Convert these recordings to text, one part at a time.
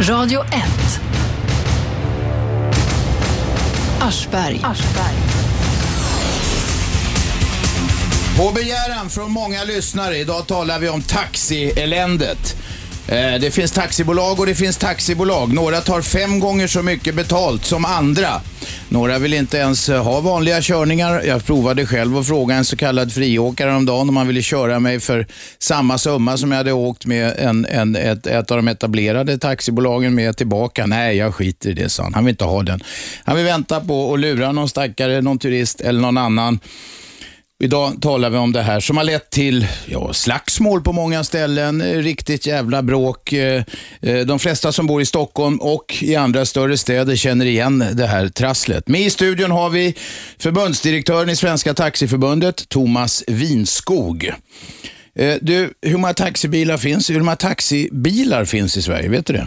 Radio 1. Aschberg. På begäran från många lyssnare, idag talar vi om taxieländet. Eh, det finns taxibolag och det finns taxibolag. Några tar fem gånger så mycket betalt som andra. Några vill inte ens eh, ha vanliga körningar. Jag provade själv att fråga en så kallad friåkare om dagen om han ville köra mig för samma summa som jag hade åkt med en, en, ett, ett av de etablerade taxibolagen med tillbaka. Nej, jag skiter i det, sa han. Han vill inte ha den. Han vill vänta på att lura någon stackare, någon turist eller någon annan. Idag talar vi om det här som har lett till ja, slagsmål på många ställen, riktigt jävla bråk. Eh, eh, De flesta som bor i Stockholm och i andra större städer känner igen det här trasslet. Med i studion har vi förbundsdirektören i Svenska Taxiförbundet, Thomas Winskog. Eh, Du, hur många taxibilar finns? Hur många taxibilar finns i Sverige? Vet du det?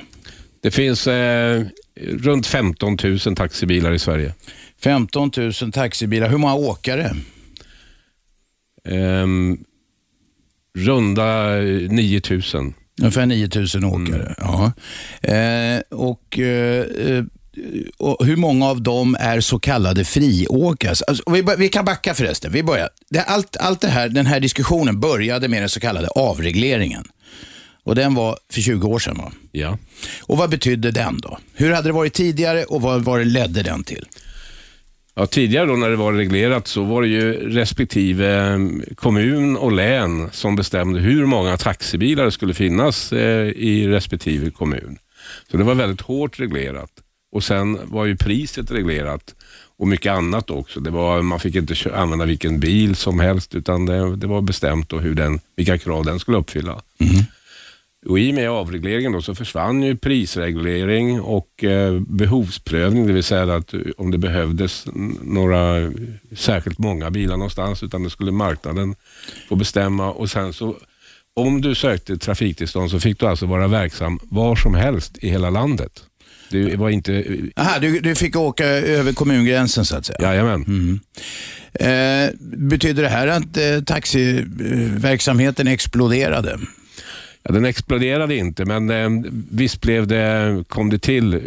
Det finns eh, runt 15 000 taxibilar i Sverige. 15 000 taxibilar. Hur många åkare? Ehm, runda eh, 9 000. Ungefär 9000 åkare. Ja. Eh, och, eh, eh, och hur många av dem är så kallade friåkare? Alltså, vi, vi kan backa förresten. Vi börjar. Det, allt, allt det här, den här diskussionen började med den så kallade avregleringen. Och den var för 20 år sedan va? Ja. Och vad betydde den då? Hur hade det varit tidigare och vad, vad ledde den till? Ja, tidigare då när det var reglerat så var det ju respektive ehm, kommun och län som bestämde hur många taxibilar det skulle finnas eh, i respektive kommun. Så det var väldigt hårt reglerat. Och Sen var ju priset reglerat och mycket annat också. Det var, man fick inte använda vilken bil som helst utan det, det var bestämt då hur den, vilka krav den skulle uppfylla. Mhm. Och I och med avregleringen då så försvann ju prisreglering och eh, behovsprövning, det vill säga att eh, om det behövdes några särskilt många bilar någonstans, utan det skulle marknaden få bestämma. Och sen så, om du sökte trafiktillstånd så fick du alltså vara verksam var som helst i hela landet. Det var inte... Aha, du, du fick åka över kommungränsen så att säga? Jajamän. Eh, betyder det här att eh, taxiverksamheten exploderade? Ja, den exploderade inte, men eh, visst blev det, kom det till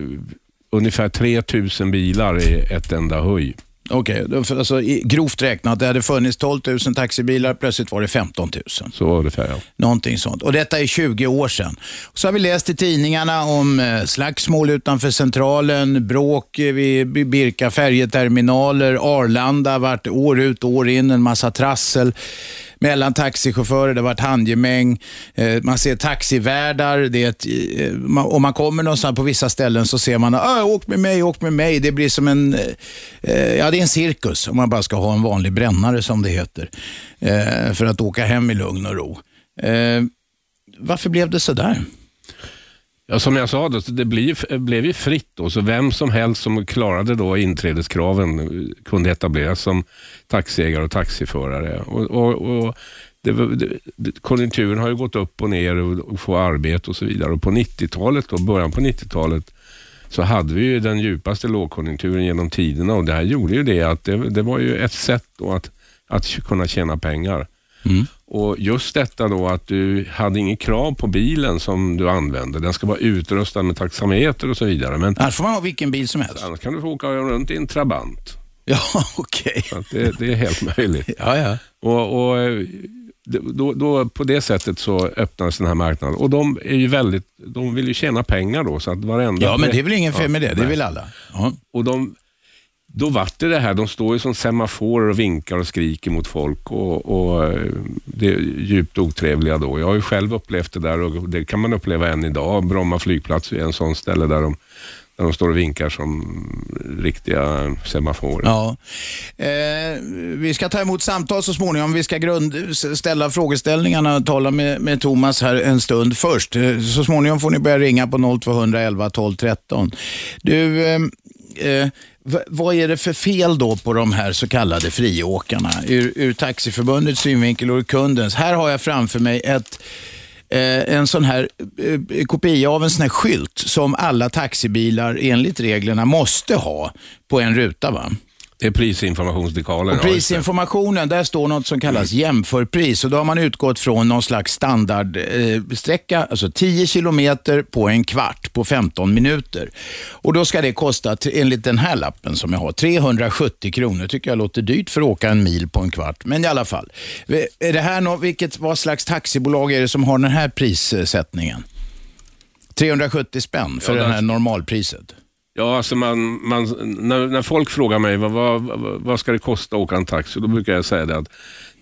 ungefär 3000 bilar i ett enda höj. Okej, för alltså, grovt räknat, det hade funnits 12 000 taxibilar, plötsligt var det 15 000. Så ungefär ja. Någonting sånt. Och detta är 20 år sedan. Så har vi läst i tidningarna om eh, slagsmål utanför centralen, bråk eh, vid vid Birka färjeterminaler, Arlanda, vart år ut och år in en massa trassel mellan taxichaufförer, det har varit handgemäng, eh, man ser taxivärdar, det är ett, eh, om man kommer någonstans på vissa ställen så ser man, ah, åk med mig, åk med mig. Det blir som en, eh, ja det är en cirkus om man bara ska ha en vanlig brännare som det heter, för att åka hem i lugn och ro. Varför blev det så där? Ja, som jag sa, då, det blev ju fritt då, så vem som helst som klarade då inträdeskraven eh, kunde etableras som taxiägare och taxiförare. Och, och, och det, det, konjunkturen har ju gått upp och ner och, och få arbete och så vidare. Och på 90-talet, då, början på 90-talet, så hade vi ju den djupaste lågkonjunkturen genom tiderna och det här gjorde ju det att det, det var ju ett sätt då att, att kunna tjäna pengar. Mm. Och just detta då att du hade inget krav på bilen som du använde. Den ska vara utrustad med taxameter och så vidare. Men Annars får man ha vilken bil som helst. annars kan du få åka runt i en Trabant. Ja, okej. Att det, det är helt möjligt. Ja, ja. Och, och eh, då, då, på det sättet så öppnades den här marknaden. Och de är ju väldigt, de vill ju tjäna pengar då. Så att varenda Ja, men det är väl ingen fel med det. Det vill alla. Ja. Och de, då vart det det här, de står ju som semaforer och vinkar och skriker mot folk och, och eh, det är djupt otrevliga då. Jag har ju själv upplevt det där och det kan man uppleva än idag. Bromma flygplats är en sån ställe där de, där de står och vinkar som riktiga semaforer. Ja. Eh, vi ska ta emot samtal så småningom. Vi ska grund, ställa frågeställningarna och tala med, med Thomas här en stund först. Eh, så småningom får ni börja ringa på 0211 12 13. Du, eh, eh, v- vad är det för fel då på de här så kallade friåkarna? Ur, ur Taxiförbundets synvinkel och ur kundens. Här har jag framför mig ett eh, en sån här eh, kopia av en sån här skylt som alla taxibilar enligt reglerna måste ha på en ruta. va? Det är prisinformationsdekalen. Och prisinformationen, där står något som kallas jämförpris. Och då har man utgått från någon slags standardsträcka, alltså 10 kilometer på en kvart på 15 minuter. Och då ska det kosta, enligt den här lappen som jag har, 370 kronor. tycker jag låter dyrt för att åka en mil på en kvart. Men i alla fall. Är det här nå, vilket, vad slags taxibolag är det som har den här prissättningen? 370 spänn för Ja, det- här normalpriset. Ja, alltså man, man, när, när folk frågar mig vad, vad, vad, ska det kosta att åka en taxi, då brukar jag säga det att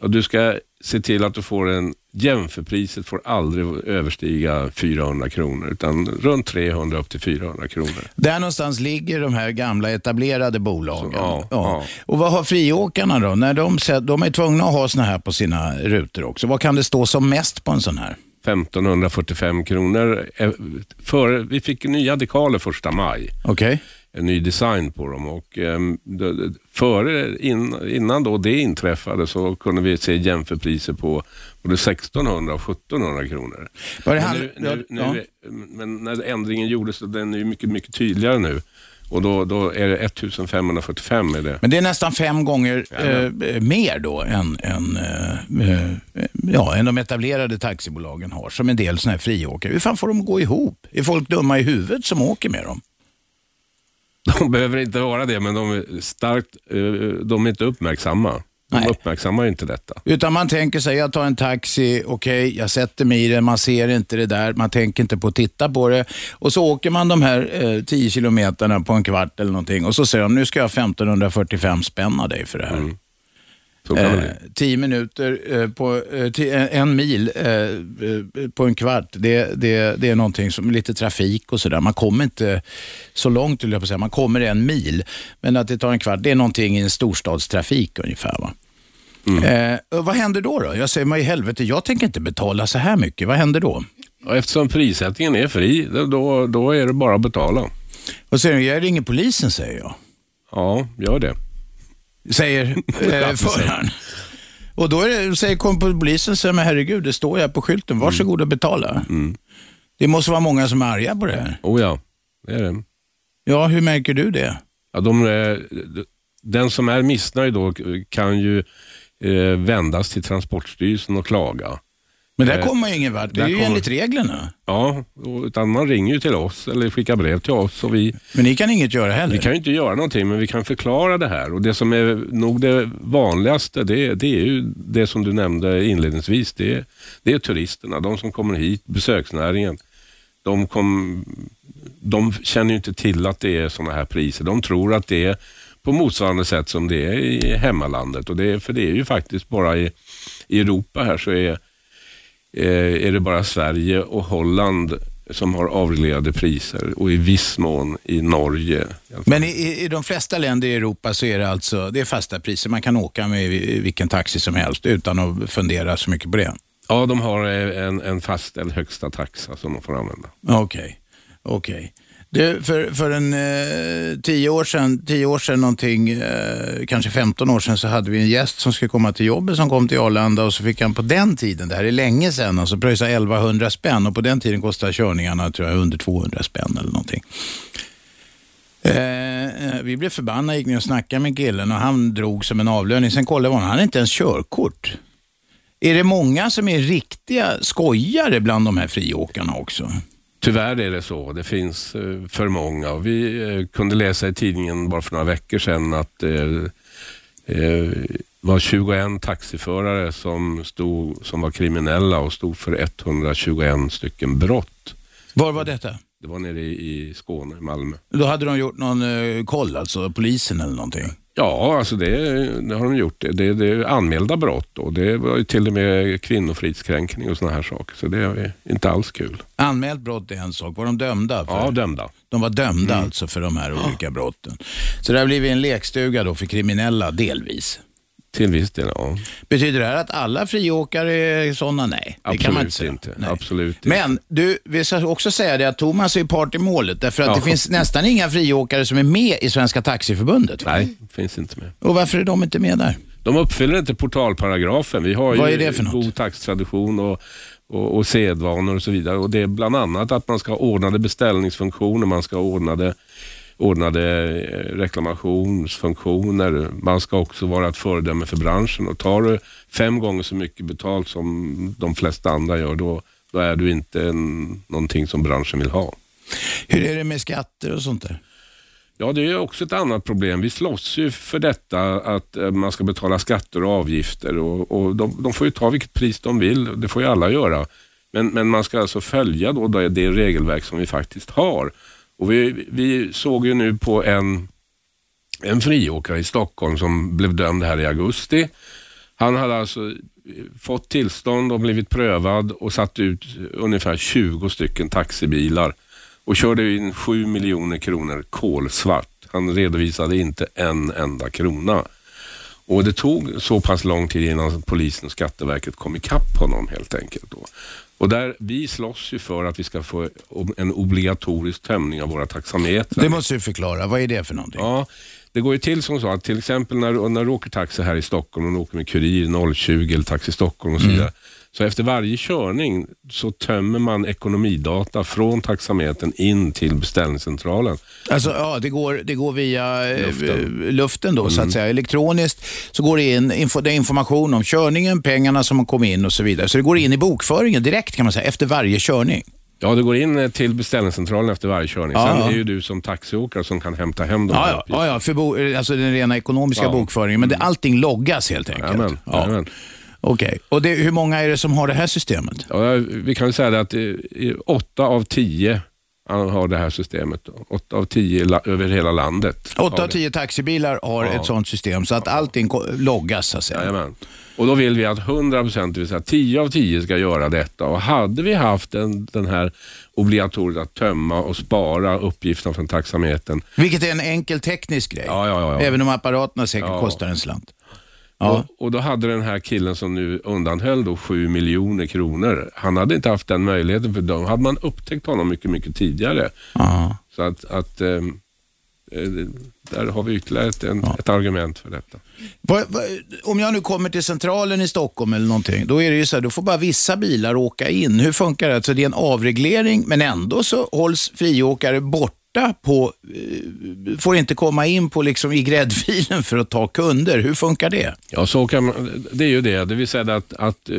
ja, du ska se till att du får en jämförpriset får aldrig överstiga 400 kronor, utan runt 300 upp till 400 kronor. Där någonstans ligger de här gamla etablerade bolagen. Så, ja, ja. Och vad har friåkarna då? När de, de är tvungna att ha såna här på sina rutor också. Vad kan det stå som mest på en sån här? 1545 kronor. Eh, Före, vi fick nya dekaler första maj. Okej? en ny design på dem. Och, ehm, före, in, innan då det inträffade så kunde vi se jämförpriser på både 1600 och 1700 kronor. Men, nu, nu, nu, ja. men när ändringen gjordes, den är mycket, mycket tydligare nu. Och då, då är det 1545 är det. Men det är nästan fem gånger Jajamän. eh, mer då än, än, eh, eh, ja, än de etablerade taxibolagen har, som en del såna här friåkare. Hur fan får de gå ihop? Är folk dumma i huvudet som åker med dem? De behöver inte vara det, men de är starkt, eh, de är inte uppmärksamma. De Nej. uppmärksammar inte detta. Utan man tänker sig, jag tar en taxi, okej, jag sätter mig i den, man ser inte det där, man tänker inte på att titta på det. Och så åker man de här eh, 10 kilometerna på en kvart eller någonting och så säger de, nu ska jag ha 1545 spänn av dig för det här. Det Eh. 10 minuter eh, på eh, ti- en, mil eh, eh, på en kvart, det, det, det är någonting som lite trafik och sådär. Man kommer inte så långt, jag på säga. man kommer en mil. Men att det tar en kvart, det är någonting i en storstadstrafik ungefär. Va? Eh, och vad händer då? då? Jag säger, mig i helvete, jag tänker inte betala så här mycket. Vad händer då? Och eftersom prissättningen är fri, då, då är det bara att betala. Och säger, jag ringer polisen, säger jag. Ja, gör det. Säger eh, föraren. Och då är det, säger kom polisen, säger men herregud, det står ju här på skylten, varsågod och betala. Det måste vara många som är arga på det här. Oh ja, det är det. Ja, hur märker du det? Ja, de, eh, den som är missnöjd då kan ju eh, vändas till Transportstyrelsen och klaga. Men där Eh, kommer man ju ingen vart. Det är ju kommer- enligt reglerna. Ja, utan man ringer ju till oss eller skickar brev till oss. Och vi, Men ni kan inget göra heller. vi kan ju inte göra någonting, men vi kan förklara det här. Och Det som är nog det vanligaste, det, det är ju det som du nämnde inledningsvis. Det, är- det är turisterna, de som kommer hit, besöksnäringen. De, kom, de känner ju inte till att det är sådana här priser. De tror att det är på motsvarande sätt som det är i hemmalandet. Och det för det är ju faktiskt bara i, i Europa här så är, är det bara Sverige och Holland som har avreglerade priser och i viss mån i Norge. i. Men i, i, de flesta länder i Europa så är det alltså det är fasta priser. Man kan åka med vi- vilken taxi som helst utan att fundera så mycket på det. Ja, de har eh, en, en fastställd högsta taxa som de får använda. Okej, okej. Du, för, för en eh, tio år sedan, tio år sedan någonting, eh, kanske 15 år sedan så hade vi en gäst som skulle komma till jobbet som kom till Arlanda och så fick han på den tiden, det här är länge sedan, alltså pröjsa 1100 spänn och på den tiden kostade körningarna tror jag under 200 spänn eller någonting. Eh, eh, vi blev förbannade, gick ner och snackade med killen och han drog som en avlöning. Sen kollade vi honom, han hade inte ens körkort. Är det många som är riktiga skojare bland de här friåkarna också? Tyvärr är det så. Det finns eh, för många. Vi eh, kunde läsa i tidningen bara för några veckor sedan att det eh, var 21 taxiförare som, stod, som var kriminella och stod för 121 stycken brott. Var var detta? Det var nere i, Skåne, Malmö. Då hade de gjort någon koll, alltså polisen eller någonting. Ja, alltså det, det har de gjort. Det, det, det är anmälda brott och det var till och med kvinnofridskränkning och sådana här saker. Så det är inte alls kul. Anmält brott är en sak. Var de dömda? För? Ja, dömda. De var dömda Mm. alltså för de här olika brotten. Så det har blivit en lekstuga då för kriminella, delvis. Till viss del, ja. Betyder det här att alla friåkare är sådana? Nej, det kan man inte säga. inte. Nej. Absolut inte. Men du, vi ska också säga det att Thomas är part i målet. Därför att Ja. det finns nästan inga friåkare som är med i Svenska Taxiförbundet. Nej, finns inte med. Och varför är de inte med där? De uppfyller inte portalparagrafen. Vi har Vad ju är det för något? god taxtradition och, och, och sedvanor och så vidare. Och Det är bland annat att man ska ha ordnade beställningsfunktioner, man ska ha ordnade ordnade eh, reklamationsfunktioner. Man ska också vara ett föredöme för branschen och tar du fem gånger så mycket betalt som de flesta andra gör, då, då är du inte en, någonting som branschen vill ha. Hur är det med skatter och sånt där? Ja, det är också ett annat problem. Vi slåss ju för detta att eh, man ska betala skatter och avgifter och, och de, de, får ju ta vilket pris de vill. Det får ju alla göra. Men, men man ska alltså följa då det, det regelverk som vi faktiskt har. Och vi, vi såg ju nu på en, en friåkare i Stockholm som blev dömd här i augusti. Han hade alltså eh, fått tillstånd och blivit prövad och satt ut ungefär 20 stycken taxibilar och körde in 7 miljoner kronor kolsvart. Han redovisade inte en enda krona. Och Det tog så pass lång tid innan polisen och Skatteverket kom ikapp honom helt enkelt. Då. Och där, vi slåss ju för att vi ska få en obligatorisk tömning av våra taxametrar. Det måste du förklara. Vad är det för någonting? Ja, det går ju till som så att till exempel när, när du åker taxi här i Stockholm och åker med Kurir 020 eller Taxi Stockholm och så mm. vidare. Mm. Så efter varje körning så tömmer man ekonomidata från taxametern in till beställningscentralen. Alltså ja, det går, det går via eh, luften, luften då mm. så att mm. säga. Elektroniskt så går det in info, det information om körningen, pengarna som kommit in och så vidare. Så det går in i bokföringen direkt kan man säga efter varje körning. Ja, det går in eh, till beställningscentralen efter varje körning. Ja, Sen ja. är ju du som taxiåkare som kan hämta hem de ja, här ja, ja, för bo, alltså den rena ekonomiska bokföringen. Men det, allting loggas helt enkelt. Jajamän, ja. Okej, okay. och det, hur många är det som har det här systemet? Ja, vi kan säga att åtta av tio har det här systemet. Åtta av tio över hela landet. Åtta av tio taxibilar har ja. ett sådant system så att ja. allting loggas så att säga. Jajamän. Och då vill vi att 100 procent, det vill säga 10 av 10 ska göra detta. Och hade vi haft en, den här obligatoriet att tömma och spara uppgifterna från taxametern. Vilket är en enkel teknisk grej. Ja, ja, ja. Även om apparaterna säkert kostar en slant. Ja. Och, och, då hade den här killen som nu undanhöll då 7 miljoner kronor, han hade inte haft den möjligheten för då hade man upptäckt honom mycket, mycket tidigare. Ja. Så att, att ähm, där har vi ytterligare ett, en, ja. ett argument för detta. Va, va, om jag nu kommer till centralen i Stockholm eller någonting, då är det ju så här, då får bara vissa bilar åka in. Hur funkar det? Alltså det är en avreglering, men ändå så hålls friåkare bort borta på, eh, får inte komma in på liksom i gräddfilen för att ta kunder. Hur funkar det? Ja, så kan man, det är ju det. Det vill säga att, att eh,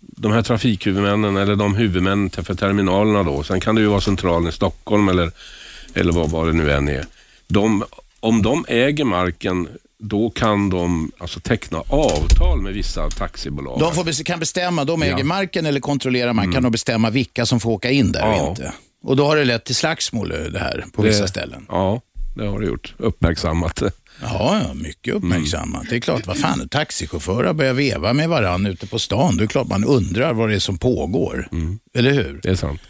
de här trafikhuvudmännen eller de huvudmännen för terminalerna då, sen kan det ju vara centralen i Stockholm eller, eller vad, vad det nu än är. De, om de äger marken då kan de alltså teckna avtal med vissa taxibolag. De får, kan bestämma, de äger ja. marken eller kontrollerar marken, mm. kan de bestämma vilka som får åka in där ja. och inte. Och då har det lett till slagsmål det här på det, vissa ställen? Ja, det har det gjort. Uppmärksammat. Ja, ja mycket uppmärksammat. Mm. Det är klart, vad fan, taxichaufförer börjar veva med varandra ute på stan. Det är klart man undrar vad det är som pågår. Mm. Eller hur? Det är sant.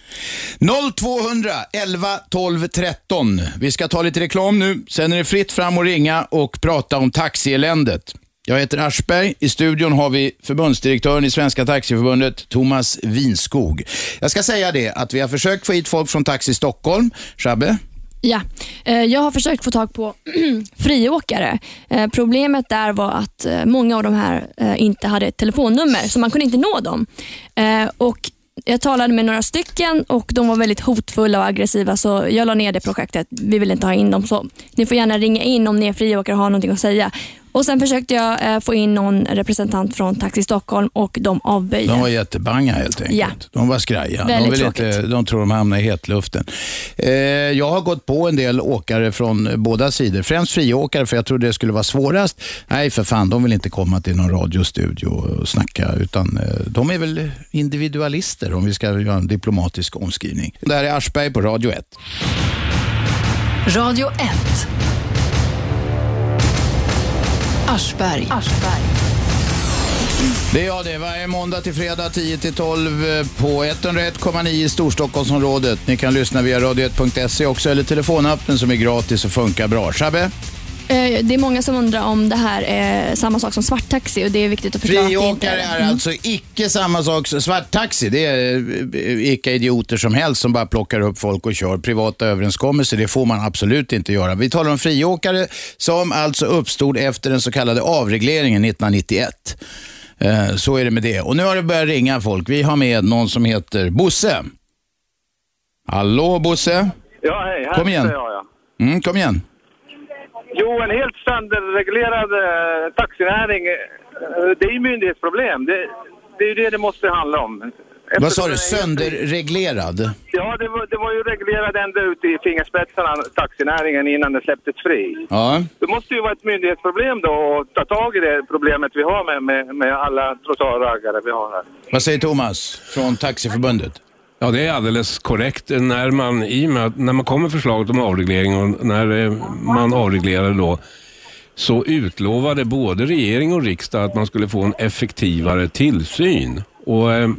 0200 11 12 13. Vi ska ta lite reklam nu. Sen är det fritt fram och ringa och prata om taxieländet. Jag heter Aschberg. I studion har vi förbundsdirektören i Svenska Taxiförbundet, Thomas Winskog. Jag ska säga det att vi har försökt få hit folk från Taxi Stockholm. Shabbe? Ja, eh, jag har försökt få tag på friåkare. Eh, problemet där var att eh, många av de här inte hade ett telefonnummer, så man kunde inte nå dem. Och jag talade med några stycken och de var väldigt hotfulla och aggressiva så jag la ner det projektet. Vi vill inte ha in dem så. Ni får gärna ringa in om ni är friåkare och har någonting att säga. Och Sen försökte jag eh, få in någon representant från Taxi Stockholm och de avböjde. De var jättebanga helt enkelt. Ja. De var skraja. de, vill inte, de tror de hamnar i hetluften. Eh, jag har gått på en del åkare från båda sidor. Främst friåkare, för jag trodde det skulle vara svårast. Nej, för fan, de vill inte komma till någon radiostudio och snacka, utan eh, de är väl individualister om vi ska göra en diplomatisk omskrivning. Det här är Aschberg på Radio 1. Radio 1. Aschberg. Aschberg. Det är jag det. Varje måndag till fredag 10-12 på 101,9 i Storstockholmsområdet. Ni kan lyssna via radio1.se också eller telefonappen som är gratis och funkar bra. Shabbe? Eh, det är många som undrar om det här är samma sak som svarttaxi och det är viktigt att förklara. Friåkare är, är alltså icke samma sak som svarttaxi. Det är eh, icke idioter som helst som bara plockar upp folk och kör privata överenskommelser. Det får man absolut inte göra. Vi talar om friåkare som alltså uppstod efter den så kallade avregleringen 1991. Eh, så är det med det. Och nu har det börjat ringa folk. Vi har med någon som heter Bosse. Hallå Bosse? Ja, hej. Här Kom igen. Jag, ja. Mm, kom igen. Jo, en helt standardreglerad eh, taxinäring, eh, det är ju myndighetsproblem. Det, det är ju det det måste handla om. Vad sa Eftersom du? Sönderreglerad? Ja, det var, det var ju reglerad ända ut i fingerspetsarna, taxinäringen, innan den släpptes fri. Ja. Det måste ju vara ett myndighetsproblem då att ta tag i det problemet vi har med, med, med alla trottoarraggare vi har här. Vad säger Thomas från Taxiförbundet? Ja, det är alldeles korrekt. När man, i och med, när man kommer förslaget om avreglering och när eh, man avreglerade då, så utlovade både regering och riksdag att man skulle få en effektivare tillsyn. Och, eh,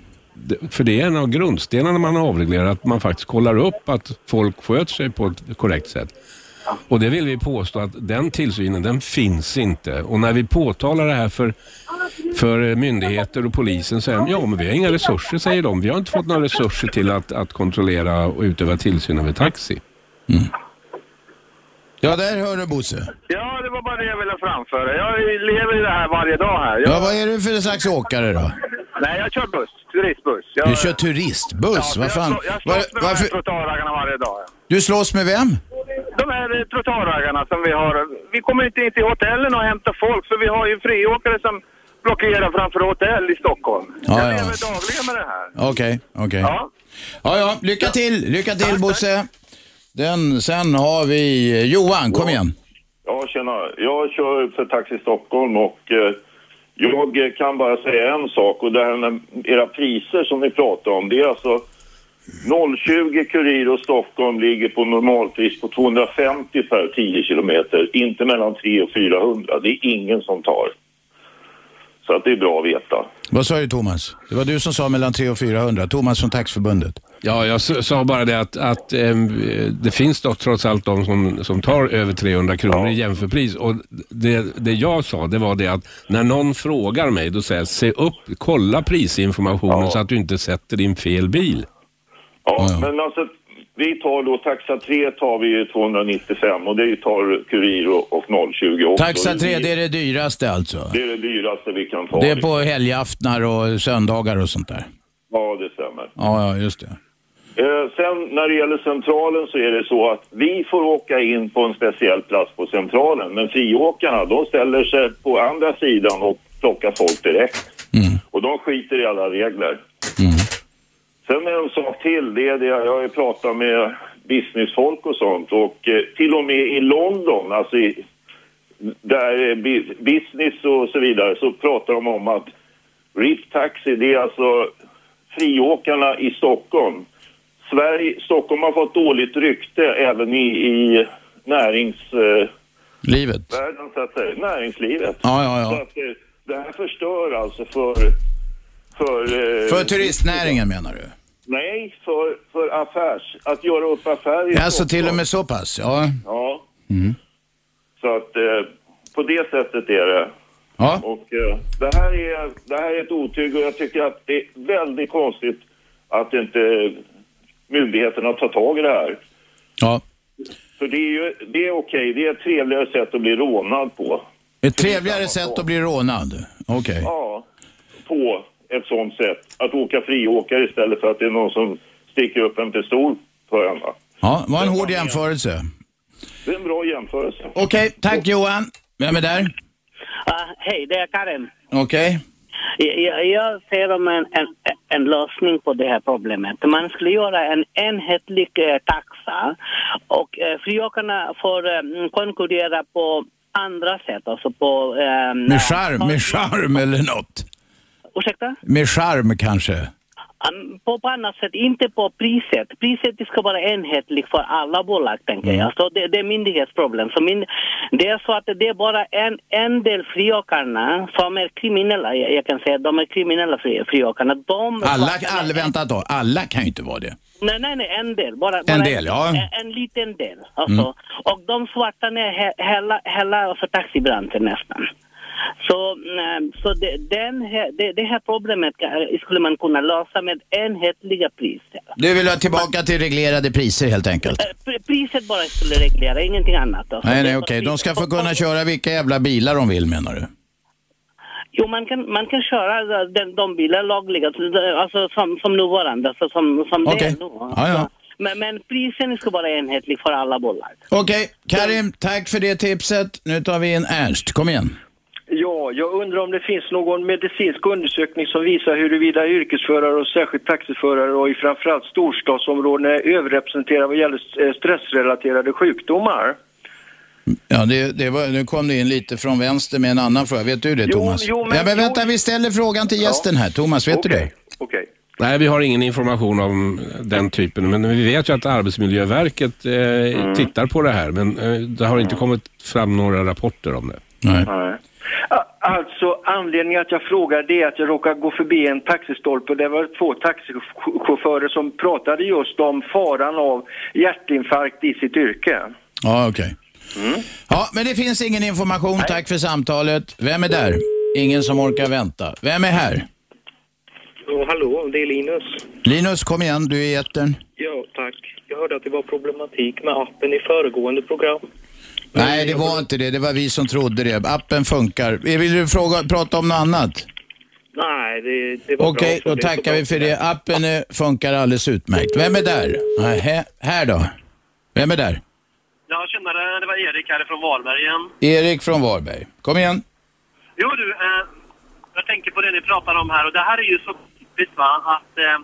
för det är en av grundstenarna när man avreglerar, att man faktiskt kollar upp att folk sköter sig på ett korrekt sätt. Och det vill vi påstå att den tillsynen, den finns inte. Och när vi påtalar det här för, för myndigheter och polisen säger de, ja men vi har inga resurser säger de. Vi har inte fått några resurser till att, att kontrollera och utöva tillsyn över taxi. Ja, där hör du Bosse. Ja, det var bara det jag ville framföra. Jag lever i det här varje dag här. Jag, Ja, vad är du för slags åkare då? Nej, jag kör buss. Turistbuss. Jag, Du kör turistbuss? Ja, Vad fan? Jag, slå, jag Var, slåss med de här varför? trottoarraggarna varje dag. ja. Du slåss med vem? De här eh, trottoarraggarna som vi har. Vi kommer inte in till hotellen och hämtar folk för vi har ju friåkare som blockerar framför hotell i Stockholm. Ja, jag ja. lever dagligen med det här. Okej, okej. Ja. Ja, ja, lycka till. Lycka till Bosse. Den, sen har vi Johan, kom igen. Ja, tjena. Jag kör för Taxi Stockholm och eh, jag kan bara säga en sak och det här med era priser som ni pratar om. Det är alltså 020 Kurir och Stockholm ligger på normalpris på 250 per 10 kilometer, inte mellan 300 och 400. Det är ingen som tar. Så att det är bra att veta. Vad sa du Thomas? Det var du som sa mellan 300 och 400. Thomas från Taxförbundet. Ja, jag sa bara det att, att ehm, det finns då trots allt de som, som tar över 300 kronor i jämförpris. Och det, det jag sa det var det att när någon frågar mig då säger jag se upp, kolla prisinformationen så att du inte sätter din fel bil. Ja, Ja, ja. men alltså vi tar då Taxa 3 tar vi ju 295 och det tar Kurir och, och 020 också. Taxa 3, det är det dyraste alltså? Det är det dyraste vi kan ta. Det är på helgaftnar och söndagar och sånt där? Ja, det stämmer. Ja, ja, just det. Eh, sen när det gäller centralen så är det så att vi får åka in på en speciell plats på centralen. Men friåkarna, de ställer sig på andra sidan och plockar folk direkt. Och de skiter i alla regler. Sen är en sak till, det är det jag har pratat med businessfolk och sånt och eh, till och med i London, alltså i, där business och så vidare, så pratar de om att RIP Taxi, det är alltså friåkarna i Stockholm. Sverige, Stockholm har fått dåligt rykte även i, i Livet? så att säga. Näringslivet. Ja, ja, Så ja. att, eh, det här förstör alltså för... För, eh, För turistnäringen menar du? Nej, för, för affärs... Att göra upp affärer i Alltså Stockholm. till och med så pass? Ja. Ja. Så att eh, på det sättet är det. Ja, Och eh, det, här är, det här är ett otyg och jag tycker att det är väldigt konstigt att inte myndigheterna tar tag i det här. ja. För det är ju det är okej, det är ett trevligare sätt att bli rånad på. Ett trevligare sätt att bli rånad? Okej. Ja, på ett sånt sätt. Att åka friåkare istället för att det är någon som sticker upp en pistol på en. Ja, var en hård jämförelse. Det är en bra jämförelse. Okej, tack Johan. Vem är där? Ah, hej, det är Karin. Okej. Jag, jag, jag ser om en, en, en lösning på det här problemet. Man skulle göra en enhetlig eh, taxa och eh, friåkarna får eh, konkurrera på andra sätt. Alltså på... Eh, Med charm, med charm eller något? Ursäkta? Med charm kanske? På, på annat sätt, inte på priset. Priset ska vara enhetligt för alla bolag, tänker jag. Så det, det är myndighetsproblem. Så min, det är så att det är bara en, en del friåkarna som är kriminella. Jag, jag kan säga de är kriminella fri, friåkarna. De Alla, alla, vänta då. Alla kan ju inte vara det. Nej, nej, nej, en del. Bara, bara del, ja. En, en liten del. Alltså. Och de svartar ner he, hela, hela alltså, taxibranschen nästan. Så, mm, så det, den här, det, det här problemet skulle man kunna lösa med enhetliga priser. Du vill ha tillbaka till reglerade priser helt enkelt? Eh, pr- Priset bara skulle reglera, ingenting annat. Nej, Det nej, okej. bara De ska få kunna köra vilka jävla bilar de vill menar du? Jo, man kan, man kan köra den, de bilar lagliga, alltså som, som nuvarande, alltså som, som det Okej. är nu. Ja, ja. Men, men prisen ska vara enhetlig för alla bolag. Okej, Karim, tack för det tipset. Nu tar vi in Ernst. Kom igen. Ja, jag undrar om det finns någon medicinsk undersökning som visar huruvida yrkesförare och särskilt taxiförare och i framförallt storstadsområden är överrepresenterade vad gäller eh, stressrelaterade sjukdomar. Ja, det, det var, nu kom det in lite från vänster med en annan fråga. Vet du det, Jo, Thomas? jo, men- ja, men vänta, jo. vi ställer frågan till gästen här. Thomas, vet du det? Okej. Nej, vi har ingen information om den typen, men vi vet ju att Arbetsmiljöverket eh, Mm. tittar på det här, men eh, det har inte kommit fram några rapporter om det. Nej. Nej. Alltså anledningen att jag frågar det är att jag råkade gå förbi en taxistolpe och det var två taxichaufförer som pratade just om faran av hjärtinfarkt i sitt yrke. Ja, okej. Mm. Ja, men det finns ingen information. Tack för samtalet. Vem är där? Ingen som orkar vänta. Vem är här? Ja, hallå, det är Linus. Linus, kom igen. Du är i etern. Ja, tack. Jag hörde att det var problematik med appen i föregående program. Nej, det var inte det. Det var vi som trodde det. Appen funkar. Vill du fråga, prata om något annat? Nej, det, det var Okej, bra. så då tackar vi för det. Appen eh, funkar alldeles utmärkt. Vem är där? Nej, här, här då? Vem är där? Ja, tjenare. Det var Erik här från Varberg igen. Erik från Varberg. Kom igen. Jo du, eh, jag tänker på det ni pratar om här och det här är ju så typiskt va, att eh,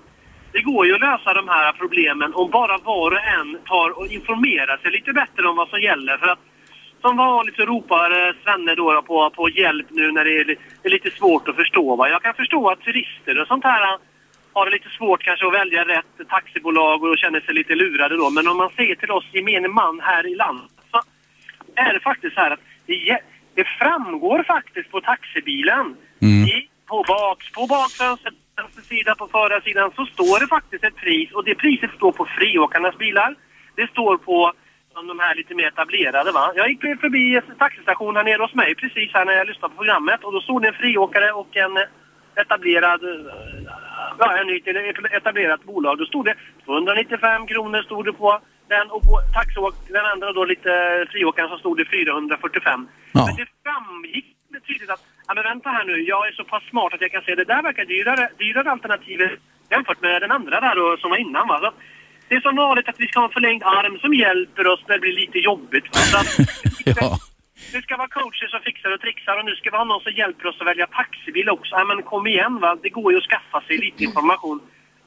det går ju att lösa de här problemen om bara var och en tar och informerar sig lite bättre om vad som gäller. För att som vanligt så ropar eh, Svenne då på, på hjälp nu när det är, är lite svårt att förstå. Va? Jag kan förstå att turister och sånt här har det lite svårt kanske att välja rätt taxibolag och känner sig lite lurade då. Men om man säger till oss gemene man här i landet så är det faktiskt så här att det, det framgår faktiskt på taxibilen i, på, bak, på bakfönstret, sida, på förarsidan så står det faktiskt ett pris och det priset står på friåkarnas bilar. Det står på som de här lite mer etablerade va. Jag gick förbi en taxistation här nere hos mig precis här när jag lyssnade på programmet och då stod det en friåkare och en eh, etablerad eh, ja, en nytt ett etablerat bolag. Då stod det 295 kronor stod det på den och på taxiåk, den andra då lite friåkaren så stod det 445. Men det framgick tydligt att, ja men vänta här nu, jag är så pass smart att jag kan se det där verkar dyrare, dyrare alternativet jämfört med den andra där då, som var innan va. Så det är som vanligt att vi ska ha en förlängd arm som hjälper oss när det blir lite jobbigt. Ja. det ska vara coacher som fixar och trixar och nu ska vi ha någon som hjälper oss att välja taxibil också. Ja, men kom igen va, det går ju att skaffa sig lite information.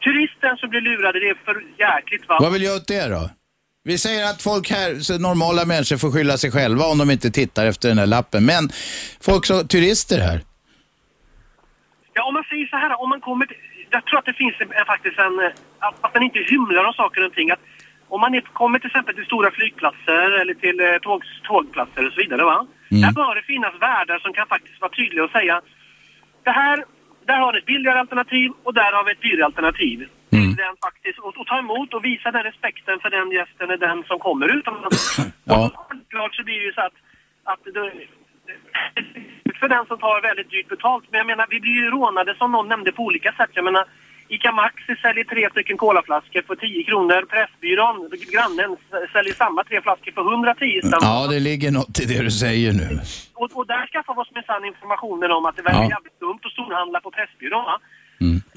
Turisten som blir lurade, det är för jäkligt va. Vad vill jag åt det då? Vi säger att folk här, normala människor får skylla sig själva om de inte tittar efter den här lappen. Men folk som turister här. Ja, om man säger så här, om man kommer till, Jag tror att det finns en, faktiskt en... eh, Att, att man inte hymlar om saker och ting. Att om man är, kommer till exempel till stora flygplatser eller till eh, tåg, tågplatser och så vidare, va? Där bör det finnas värdar som kan faktiskt vara tydliga och säga det här, där har ni ett billigare alternativ och där har vi ett dyrare alternativ. Till Den faktiskt, och, och ta emot och visa den respekten för den gästen eller den som kommer utomlands. Ja. Självklart så blir det ju så att, att det, för den som tar väldigt dyrt betalt. Men jag menar, vi blir ju rånade som någon nämnde på olika sätt. Jag menar, ICA Maxi säljer tre stycken colaflaskor för 10 kronor. Pressbyrån, grannen, säljer samma tre flaskor för 110 spänn. Ja, det ligger något i det du säger nu. Och, och där skaffar vi oss minsann informationen om att det verkar Ja. jävligt dumt att storhandla på Pressbyrån. Va?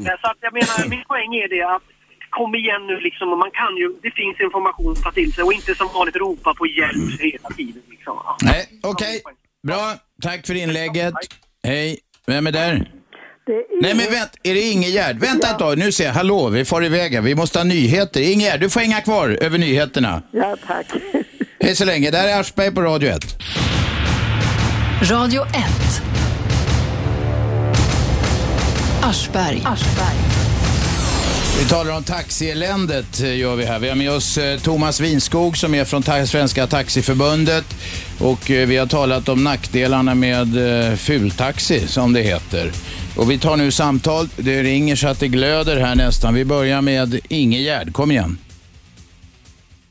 Eh, Så att jag menar, min poäng är det att kom igen nu liksom, och man kan ju, det finns information att ta till sig och inte som vanligt ropa på hjälp hela tiden. Liksom. Nej, okej. Bra. Tack för inlägget. Hej. Vem är där? Nej men vänta, är det Ingegärd? Vänta ett tag, nu ser jag. Hallå, vi far iväg här. Vi måste ha nyheter. Ingegärd, du får hänga kvar över nyheterna. Ja, tack. Hej så länge. Där är Aschberg på Radio 1. Radio 1. Aschberg. Vi talar om taxieländet eh, gör vi här. Vi har med oss eh, Thomas Winskog som är från Svenska Taxiförbundet och eh, vi har talat om nackdelarna med fultaxi som det heter. Och vi tar nu samtal. Det ringer så att det glöder här nästan. Vi börjar med Ingegärd. Kom igen.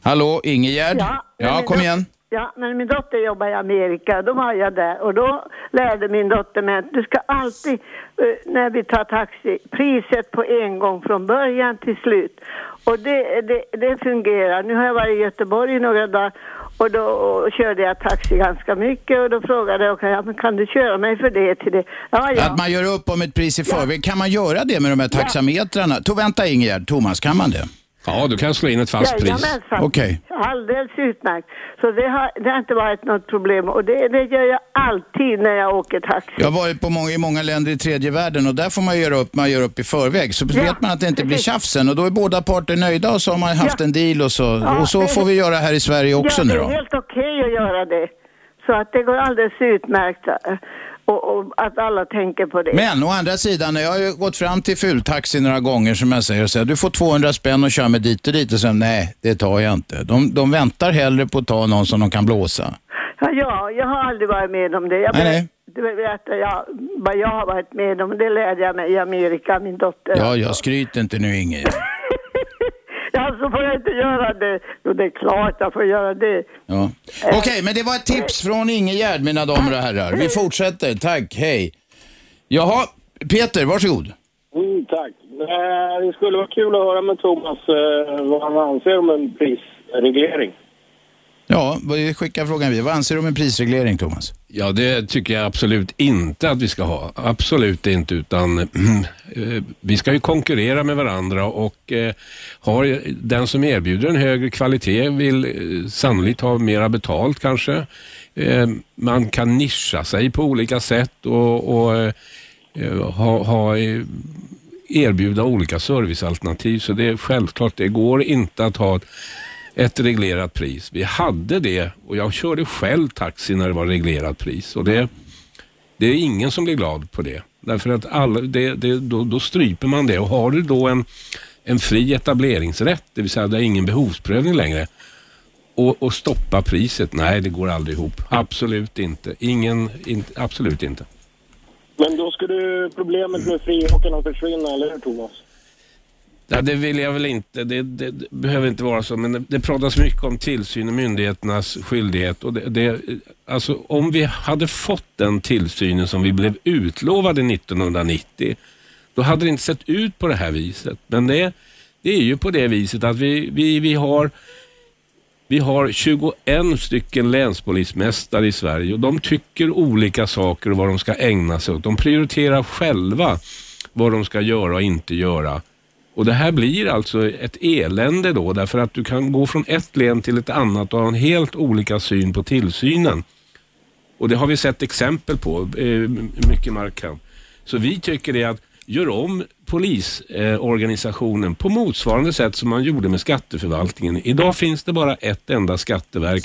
Hallå, Ingegärd? Ja, ja kom igen. Ja, men min dotter jobbar i Amerika. Då var jag där och då lärde min dotter mig att du ska alltid, eh, när vi tar taxi, priset på en gång från början till slut. Och det, det, det fungerar. Nu har jag varit i Göteborg i några dagar och då körde jag taxi ganska mycket och då frågade jag, okay, ja, men kan du köra mig för det till det? Ja, ja. Att man gör upp om ett pris i förväg. Kan man göra det med de här taxametrarna? To, vänta Ingegärd, Thomas, kan man det? Ja, du kan slå in ett fast pris. Okej. Alldeles utmärkt. Så det har, det har inte varit något problem och det, det gör jag alltid när jag åker taxi. Jag har varit på många, i många länder i tredje världen och där får man göra upp, man gör upp i förväg. Så vet man att det inte blir tjafs sen och då är båda parter nöjda och så har man haft Ja. en deal och så. Ja, och så det- får vi göra här i Sverige också ja, nu det då. är helt okej att göra det. Så att det går alldeles utmärkt och, och att alla tänker på det. Men å andra sidan, jag har ju gått fram till fultaxi några gånger som jag säger säger du får 200 spänn och kör mig dit och dit och sen nej, det tar jag inte. De, de väntar hellre på att ta någon som de kan blåsa. Ja, ja, jag har aldrig varit med om det. Jag Nej, nej. Du berättar jag, vad jag har varit med om. Det lärde jag mig i Amerika, min dotter. Ja, jag skryter inte nu Inge. Ja, så får jag inte göra det. Jo, det är klart jag får göra det. Ja. Okej, men det var ett tips från Ingegärd, mina damer och herrar. Vi fortsätter. Tack, hej. Jaha, Peter, varsågod. Mm, tack. Eh, det skulle vara kul att höra med Thomas eh, vad han anser om en prisreglering. Ja, vi skickar frågan vidare. Vad anser du om en prisreglering, Thomas? Ja, det tycker jag absolut inte att vi ska ha. Absolut inte, utan eh, vi ska ju konkurrera med varandra och eh, har den som erbjuder en högre kvalitet vill eh, sannolikt ha mera betalt kanske. Eh, man kan nischa sig på olika sätt och, och eh, ha, ha eh, erbjuda olika servicealternativ. Så det är självklart, det går inte att ha ett, ett reglerat pris. Vi hade det och jag körde själv taxi när det var reglerat pris. Och det, det är ingen som blir glad på det. Därför att alla, det, det, då, då stryper man det. Och har du då en, en fri etableringsrätt, det vill säga det är ingen behovsprövning längre, och, och stoppa priset, nej det går aldrig ihop. Absolut inte. Ingen, in, absolut inte. Men då skulle problemet med friåkarna försvinna, eller hur Thomas? Ja, det vill jag väl inte. Det, det, det behöver inte vara så, men det, det pratas mycket om tillsyn och myndigheternas skyldighet. Och det, det, alltså, om vi hade fått den tillsynen som vi blev utlovade 1990, då hade det inte sett ut på det här viset. Men det, det är ju på det viset att vi, vi, vi har vi har 21 stycken länspolismästare i Sverige och de tycker olika saker och vad de ska ägna sig åt. De prioriterar själva vad de ska göra och inte göra. Och Det här blir alltså ett elände då därför att du kan gå från ett län till ett annat och ha en helt olika syn på tillsynen. Och det har vi sett exempel på, eh, mycket markant. Så vi tycker det att gör om polisorganisationen på motsvarande sätt som man gjorde med skatteförvaltningen. Idag finns det bara ett enda skatteverk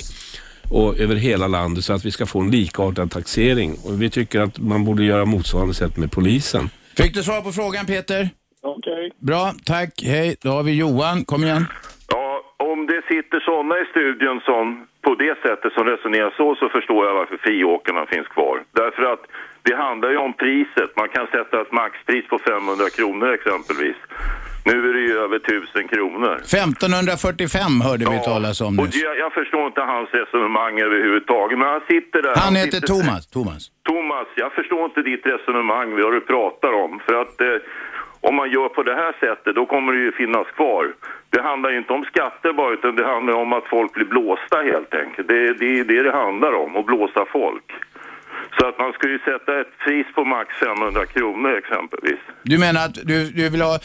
och över hela landet så att vi ska få en likartad taxering. Och vi tycker att man borde göra motsvarande sätt med polisen. Fick du svar på frågan, Peter? Okej. Bra, tack. Hej, då har vi Johan. Kom igen. Ja, om det sitter sådana i studion som på det sättet som resonerar så, så förstår jag varför friåkarna finns kvar. Därför att det handlar ju om priset. Man kan sätta ett maxpris på 500 kronor exempelvis. Nu är det ju över 1000 kronor. 1545 hörde vi talas om Och nyss. jag, jag förstår inte hans resonemang överhuvudtaget, men han sitter där. Han heter sitter, Thomas. Thomas. Thomas, jag förstår inte ditt resonemang, vad du pratar om. För att eh, om man gör på det här sättet, då kommer det ju finnas kvar. Det handlar ju inte om skatter bara, utan det handlar om att folk blir blåsta helt enkelt. Det, det är det det handlar om, att blåsa folk. Så att man ska ju sätta ett pris på max 500 kronor exempelvis. Du menar att du, du vill ha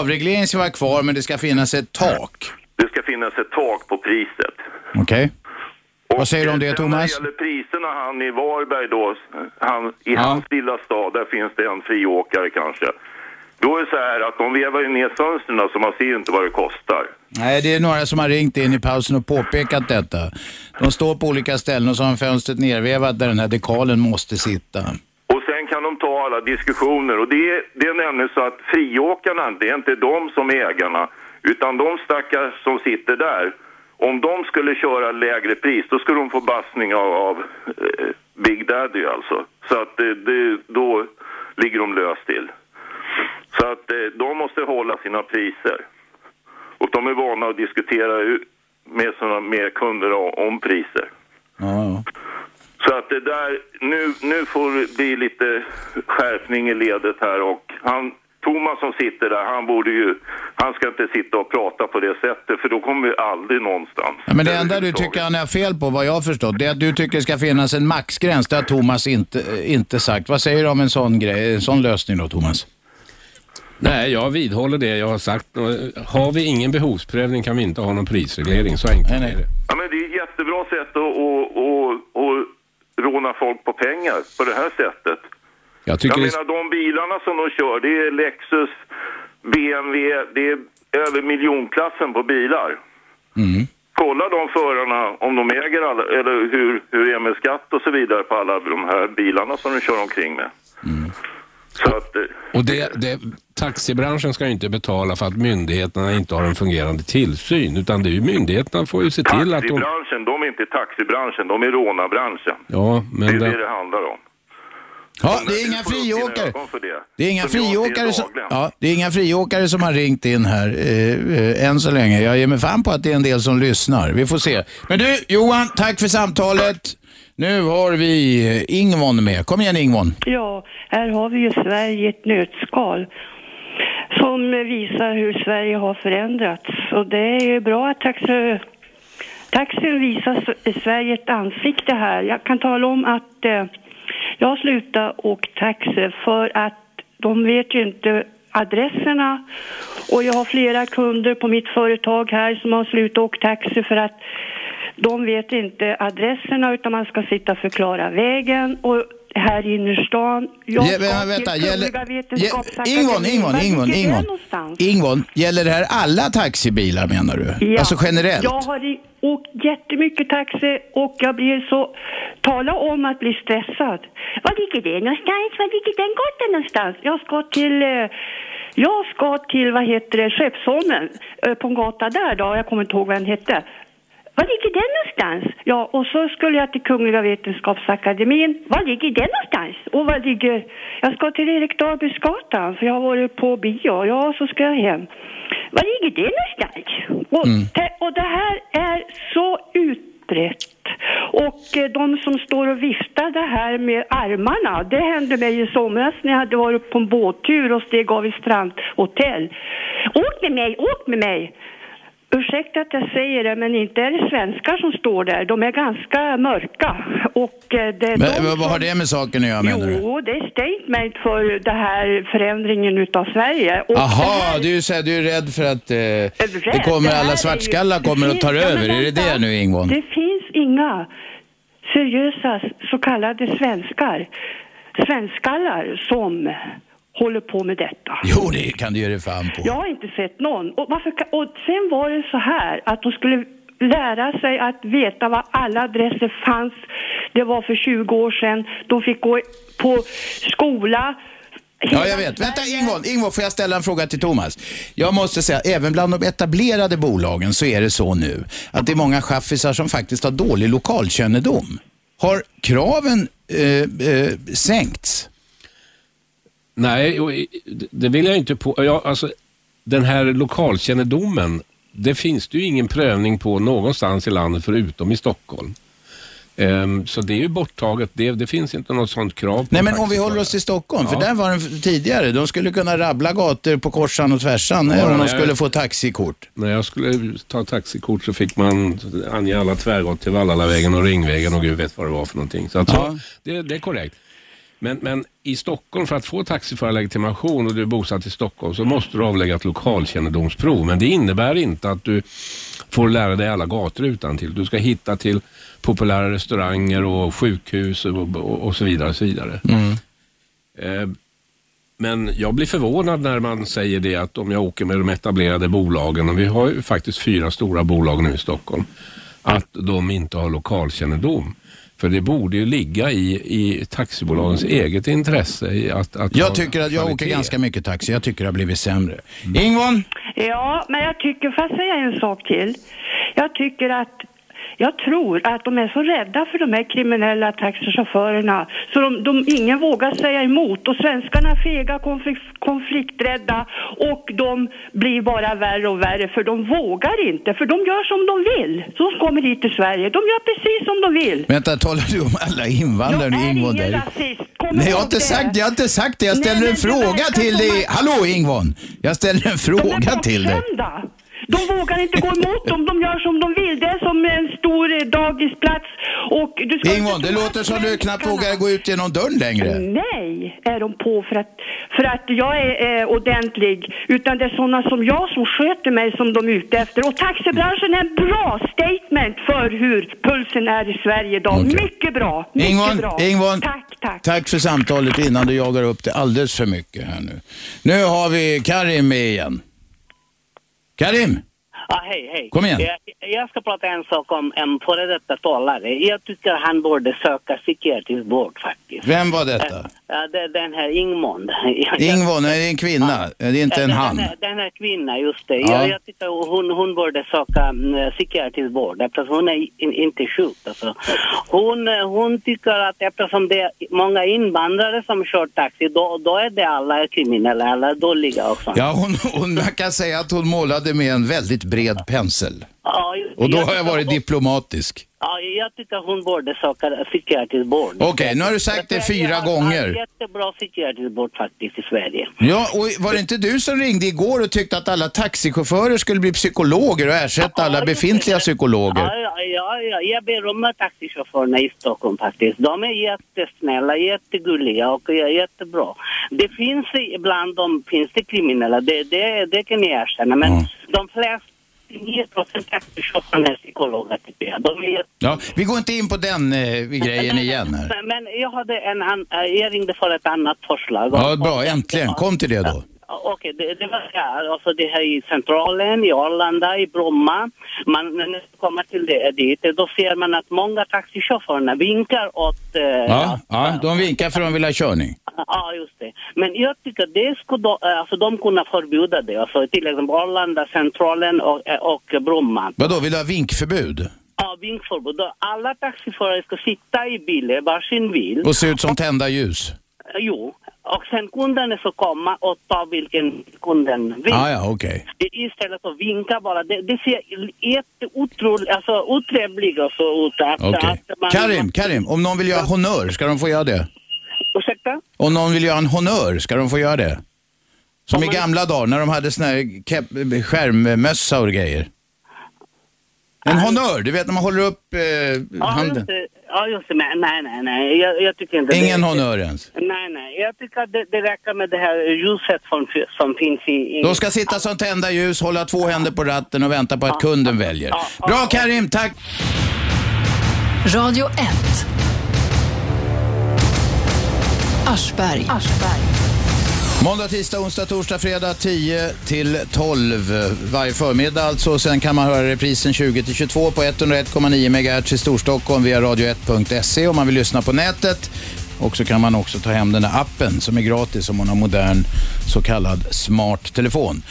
avregleringen ska vara kvar men det ska finnas ett tak? Det ska finnas ett tak på priset. Okej. Vad säger du om det Sen När det Thomas? gäller priserna, han i Varberg då, han, i hans lilla stad, där finns det en friåkare kanske. Då är det så här att de vevar ju ner fönstren så man ser inte vad det kostar. Nej, det är några som har ringt in i pausen och påpekat detta. De står på olika ställen och så har fönstret nervevat där den här dekalen måste sitta. Och sen kan de ta alla diskussioner och det, är- det är nämligen så att friåkarna, det är inte de som är ägarna, utan de stackars som sitter där, om de skulle köra lägre pris, då skulle de få bassning av, av eh, Big Daddy alltså. Så att eh, det, då ligger de löst till. Så att eh, de måste hålla sina priser. Och de är vana att diskutera med, såna, med kunder om, priser. Ja, Så att det där, nu, nu får det bli lite skärpning i ledet här och han, Thomas som sitter där, han borde ju, han ska inte sitta och prata på det sättet för då kommer vi aldrig någonstans. Ja, men det enda du tycker han har fel på, vad jag har förstått, det är att du tycker det ska finnas en maxgräns. Det har Thomas inte, inte sagt. Vad säger du om en sån grej, en sån lösning då, Thomas? Nej, jag vidhåller det jag har sagt. Har vi ingen behovsprövning kan vi inte ha någon prisreglering. Så enkelt är det. Ja, men det är ett jättebra sätt att, att, att, att råna folk på pengar på det här sättet. Jag tycker jag det- menar de bilarna som de kör, det är Lexus, BMW, det är över miljonklassen på bilar. Kolla de förarna om de äger alla, eller hur, hur det är med skatt och så vidare på alla de här bilarna som de kör omkring med. Så att, eh, Och det, det, taxibranschen ska ju inte betala för att myndigheterna inte har en fungerande tillsyn, utan det är ju myndigheterna får ju se till att de... taxibranschen, de är inte taxibranschen, de är rånarbranschen. Ja, Det är men det det, det handlar om. Ja, det är inga friåkare. Det. Det är inga friåkare som, ja, det är inga friåkare som har ringt in här eh, eh, än så länge. Jag ger mig fan på att det är en del som lyssnar. Vi får se. Men du Johan, tack för samtalet. Nu har vi Ingvon med. Kom igen Ingvon. Ja, här har vi ju Sverige i ett nötskal som visar hur Sverige har förändrats. Och det är ju bra att taxi, taxin visar Sverige ett ansikte här. Jag kan tala om att eh, jag har slutat åka taxi för att de vet ju inte adresserna och jag har flera kunder på mitt företag här som har slutat åka taxi för att de vet inte adresserna utan man ska sitta och förklara vägen och här i innerstan. Jag Ge- ska vänta, gäller-. Ingvon, Ingvon, Ingvon, gäller det här alla taxibilar menar du? Ja. Alltså generellt? Jag har åkt jättemycket taxi och jag blir så... Tala om att bli stressad. Var ligger det någonstans? Var ligger den gatan någonstans? Jag ska till... eh, Jag ska till, vad heter det, Skeppsholmen. eh, På en gata där då. Jag kommer inte ihåg vad den hette. Var ligger den någonstans? Ja, och så skulle jag till Kungliga Vetenskapsakademin. Var ligger den någonstans? Och var ligger... Jag ska till Erik Dahlbergsgatan för jag har varit på bio. Ja, så ska jag hem. Var ligger det någonstans? Och, det, och det här är så utbrett. Och eh, de som står och viftar det här med armarna, det hände mig i somras när jag hade varit på en båttur och steg av i strandhotell. Åk med mig, åk med mig! Ursäkta att jag säger det, men inte är det svenskar som står där. De är ganska mörka. Och eh, det är Men, de vad- vad har det med saken att göra menar du? Jo, det är statement för det här förändringen utav Sverige. Och Jaha, här- du, är du är rädd för att eh, det kommer det alla ju- svartskallar kommer och tar Ja, över. Är det vänta. det nu Ingvon? Det finns inga seriösa så kallade svenskar, svenskallar som håller på med detta. Jo, det kan du ge dig fan på. Jag har inte sett någon. Och, varför, och sen var det så här att de skulle lära sig att veta var alla adresser fanns. Det var för 20 år sedan. De fick gå på skola. Ja, jag vet. Vänta, Ingvon, Ingvon, får jag ställa en fråga till Thomas? Jag måste säga, även bland de etablerade bolagen så är det så nu att det är många chaffisar som faktiskt har dålig lokalkännedom. Har kraven eh, eh, sänkts? Nej, det vill jag inte på. Ja, alltså, den här lokalkännedomen, det finns det ju ingen prövning på någonstans i landet förutom i Stockholm. Ehm, så det är ju borttaget. Det, det finns inte något sånt krav på Nej, men om vi håller oss till Stockholm, för Ja. där var den tidigare. De skulle kunna rabbla gator på korsan och tvärsan Ja, om de skulle få taxikort. När jag skulle ta taxikort så fick man ange alla tvärgåt till Vallalavägen och Ringvägen och gud vet vad det var för någonting. Så att, Ja. så, det, det är korrekt. Men, men i Stockholm, för att få taxiförarlegitimation och du är bosatt i Stockholm så måste du avlägga ett lokalkännedomsprov. Men det innebär inte att du får lära dig alla gator utan till. Du ska hitta till populära restauranger och sjukhus och, och, och så vidare. Och så vidare. Eh, Men jag blir förvånad när man säger det att om jag åker med de etablerade bolagen, och vi har ju faktiskt fyra stora bolag nu i Stockholm, att de inte har lokalkännedom. För det borde ju ligga i, i taxibolagens eget intresse att, att Jag tycker att jag kvalitet. åker ganska mycket taxi. Jag tycker det har blivit sämre. Ingvon? Ja, men jag tycker, får jag säga en sak till? Jag tycker att jag tror att de är så rädda för de här kriminella taxichaufförerna så de, de, ingen vågar säga emot. Och svenskarna är fega, konflikt, konflikträdda och de blir bara värre och värre för de vågar inte. För de gör som de vill. De kommer hit till Sverige. De gör precis som de vill. Vänta, talar du om alla invandrare nu Ingvon? ingen Där? rasist. Kom Nej, jag har inte det. sagt. Jag har inte sagt det. Jag Nej, ställer men en fråga till dig. Hallå Ingvon! Jag ställer en fråga till dig. De vågar inte gå emot dem, de gör som de vill. Det är som en stor dagisplats och du ska Ingvon, det låter som du knappt vågar gå ut genom dörren längre. Nej, är de på för att, för att jag är eh, ordentlig. Utan det är sådana som jag som sköter mig som de är ute efter. Och taxibranschen är en bra statement för hur pulsen är i Sverige idag. Okej. Mycket bra. Mycket Ingvar, bra. Ingvar, Tack, tack. tack för samtalet innan du jagar upp det alldeles för mycket här nu. Nu har vi Karim med igen. Karim! Ja, hej, hej. Kom igen. Jag, jag ska prata en sak om en före detta talare. Jag tycker han borde söka psykiatrisk vård faktiskt. Vem var detta? Ja, det, den här Ingmond. Ingvar, nej det är en kvinna. Det är inte en den, han. Den, här- den här kvinnan, just det. Ja. Jag, jag tycker hon, hon borde söka mm, psykiatrisk vård eftersom hon är in, inte sjuk. Alltså. Hon, eh, hon tycker att eftersom det är många invandrare som kör taxi, då, då är det alla kriminella, alla dåliga också. Ja, hon, hon man kan säga att hon målade med en väldigt bred pensel. Ja, Och då har jag varit diplomatisk. Ja, jag tycker hon borde söka psykiatrisk vård. Okej, nu har du sagt det fyra gånger. Jättebra psykiatrisk vård faktiskt i Sverige. Ja, och var det inte du som ringde igår och tyckte att alla taxichaufförer skulle bli psykologer och ersätta alla befintliga psykologer? Ja, ja, ja, ja, jag berömmer taxichaufförerna i Stockholm faktiskt. De är jättesnälla, jättegulliga och jättebra. Det finns ibland dem finns det kriminella, det, det, det kan jag erkänna. Men de flesta 9 procent taxichaufförer är psykologer tycker jag. De är Ja, vi går inte in på den eh, grejen igen här. men, jag hade en, an- eh, jag ringde för ett annat förslag. Ja, bra, äntligen. Kom till det då. Okej, det, det var ja, alltså det här i centralen, i Arlanda, i Bromma. Man, när man kommer till det, dit, då ser man att många taxichaufförer vinkar åt... Eh, Ja, ja, de vinkar för de vill ha körning. Ja, just det. Men jag tycker det skulle då, eh, alltså de kunna förbjuda det. Alltså till exempel Arlanda, centralen och, eh, och Bromma. Vadå, vill du ha vinkförbud? Ja, vinkförbud. Alla taxiförare ska sitta i bilen, varsin bil. Och se ut som tända ljus? Eh, Jo. Och sen kunden ska komma och ta vilken kunden vill. Ah, ja, okej. Istället för att vinka bara. Det, det ser jätteotroligt, alltså otrevligt och så ut. Att, man- Karim, Karim, om någon vill göra honör, ska de få göra det? Ursäkta? Om någon vill göra en honör, ska de få göra det? Som i gamla dagar när de hade sån här kep- skärmmössa och grejer. En honör, du vet när man håller upp eh, Ja, handen. just det. Ja, just det. Men nej, nej, nej. Jag, jag tycker inte Ingen det. honör ens. Nej, nej. Jag tycker att det, det räcker med det här ljuset som, som finns i... i... De ska sitta som tända ljus, hålla två händer på ratten och vänta på att kunden väljer. Bra Karim, tack! Radio 1. Aschberg. Måndag, tisdag, onsdag, torsdag, fredag 10 till 12 varje förmiddag alltså. Sen kan man höra reprisen 20 till 22 på 101,9 MHz i Storstockholm via radio1.se om man vill lyssna på nätet. Och så kan man också ta hem den här appen som är gratis om man har modern så kallad smart telefon.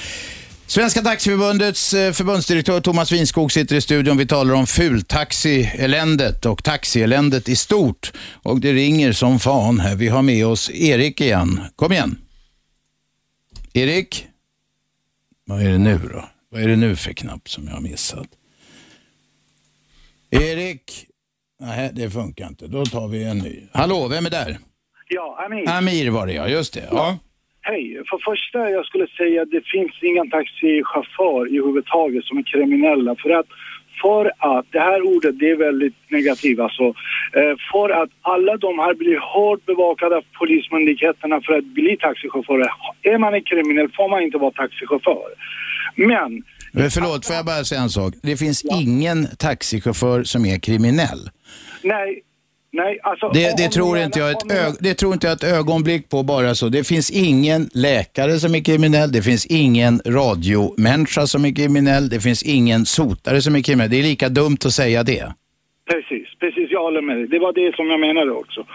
Svenska Taxiförbundets eh, förbundsdirektör Thomas Winskog sitter i studion. Vi talar om fultaxi-eländet och taxieländet i stort. Och det ringer som fan här. Vi har med oss Erik igen. Kom igen. Erik? Vad är det nu då? Vad är det nu för knapp som jag har missat? Erik? Nej, det funkar inte. Då tar vi en ny. Hallå, vem är där? Ja, Amir. Amir var det ja, just det. Ja. Hej. För första jag skulle säga att det finns ingen taxichaufför i huvud taget som är kriminella. För att, för att, det här ordet det är väldigt negativt alltså. Eh, För att alla de här blir hårt bevakade av polismyndigheterna för att bli taxichaufförer. Är man en kriminell får man inte vara taxichaufför. Men Eh, Förlåt, får jag bara säga en sak? Det finns ingen taxichaufför som är kriminell. nej, nej alltså. Det, det, tror inte jag ett ög, det tror inte jag ett ögonblick på bara så. Det finns ingen läkare som är kriminell, det finns ingen radiomänniska som är kriminell, det finns ingen sotare som är kriminell. Det är lika dumt att säga det. Precis, precis. Jag håller med dig. Det var det som jag menade också.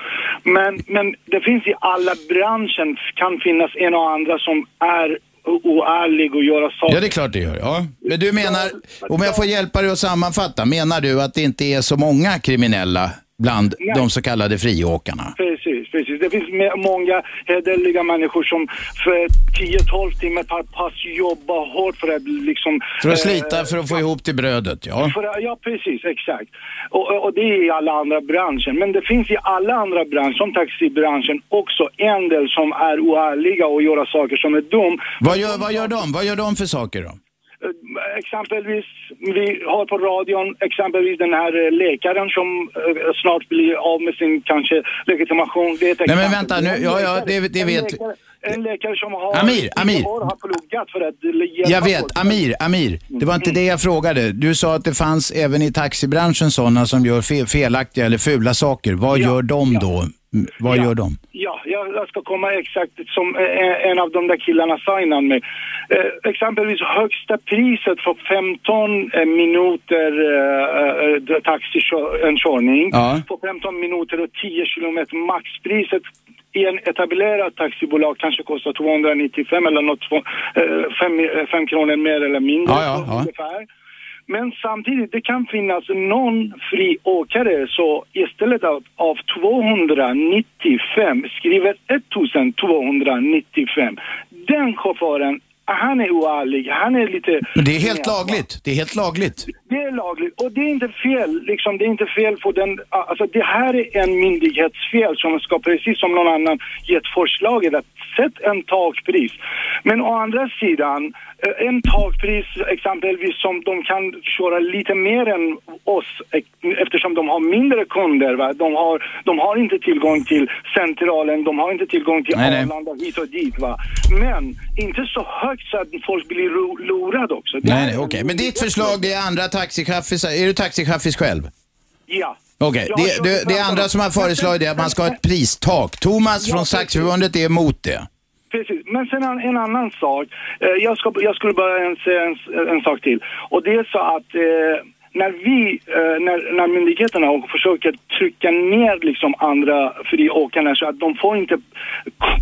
Men, men det finns i alla branschen kan finnas en och andra som är oärlig och göra saker. Ja, det är klart det gör. Ja. Men du menar, om jag får hjälpa dig att sammanfatta, menar du att det inte är så många kriminella bland Nej. de så kallade friåkarna? Precis, precis. Det finns många hederliga människor som för 10-12 timmar per pass jobbar hårt för att liksom... För att eh, slita, för att få ihop till brödet, ja. För, ja, precis, exakt. Och, och- och det är i alla andra branscher. Men det finns i alla andra branscher, som taxibranschen, också en del som är oärliga och gör saker som är dum. Vad gör, vad gör de? Vad gör de för saker då? Eh, Exempelvis, vi har på radion exempelvis den här eh, läkaren som eh, snart blir av med sin kanske legitimation. Det är Nej men vänta nu, ja, ja det, det vet läkare- En läkare som har, Amir, Amir. har, har pluggat för att hjälpa Jag vet, folk. Amir, Amir, det var inte det jag frågade. Du sa att det fanns även i taxibranschen sådana som gör fe felaktiga eller fula saker. Vad gör de då? Mm, Vad gör de? Ja, jag, jag ska komma exakt som eh, en av de där killarna sa innan mig. Eh, exempelvis högsta priset för 15 eh, minuter eh, eh, taxikör, en körning. Ja. För 15 minuter och 10 kilometer. Maxpriset i en etablerat taxibolag kanske kostar 295 eller något, två- eh, fem, fem kronor mer eller mindre. Ja, ja, ja. ungefär. Men samtidigt, det kan finnas någon fri åkare så istället av, av 295 skriver 1295. Den chauffören, han är oärlig, han är lite... Men det är helt lagligt. Det är helt lagligt. Det är lagligt och det är inte fel, liksom, det är inte fel på den, alltså det här är en myndighetsfel som ska precis som någon annan gett förslaget att sätt en takpris. Men å andra sidan, en takpris exempelvis som de kan köra lite mer än oss eh, eftersom de har mindre kunder. Va? De, har, de har inte tillgång till centralen, de har inte tillgång till Nej, nej. Arlanda hit och dit. Va? Men inte så högt så att folk blir lurade också. Det Nej, nej, okej. Men ditt förslag, det är andra taxichaffisar. Är du taxichaffis själv? Ja. Okej, Jag det, det, det är andra som har föreslagit det, att man ska ha ett pristak. Thomas från precis. Taxiförbundet är emot det. Precis, men sen en, en annan sak. Eh, jag, ska, jag skulle bara en, säga en, en sak till. Och det är så att eh, när vi, eh, när, när myndigheterna och försöker trycka ner liksom andra friåkarna så att de får inte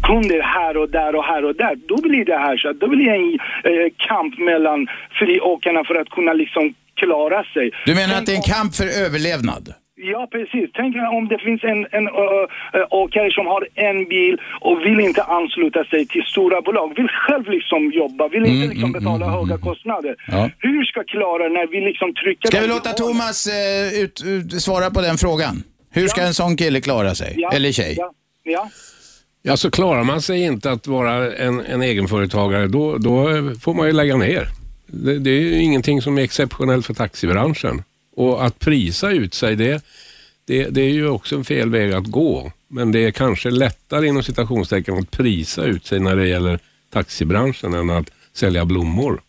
kunder här och där och här och där, då blir det här så att då blir det en eh, kamp mellan friåkarna för att kunna liksom klara sig. Du menar att det är en kamp för överlevnad? Ja, precis. Tänk om det finns en, en ö, åkare som har en bil och vill inte ansluta sig till stora bolag, vill själv liksom jobba, vill inte liksom betala höga kostnader. Ja. Hur ska klara när vi liksom trycker... Ska vi låta? Thomas eh, ut, ut, svara på den frågan? Hur ska en sån kille klara sig? Ja, Eller tjej? Ja, ja. Ja, så klarar man sig inte att vara en, en egenföretagare, då, då får man ju lägga ner. Det, det är ju ingenting som är exceptionellt för taxibranschen. Och att prisa ut sig, det, det, det är ju också en fel väg att gå. Men det är kanske lättare inom citationstecken att prisa ut sig när det gäller taxibranschen än att sälja blommor.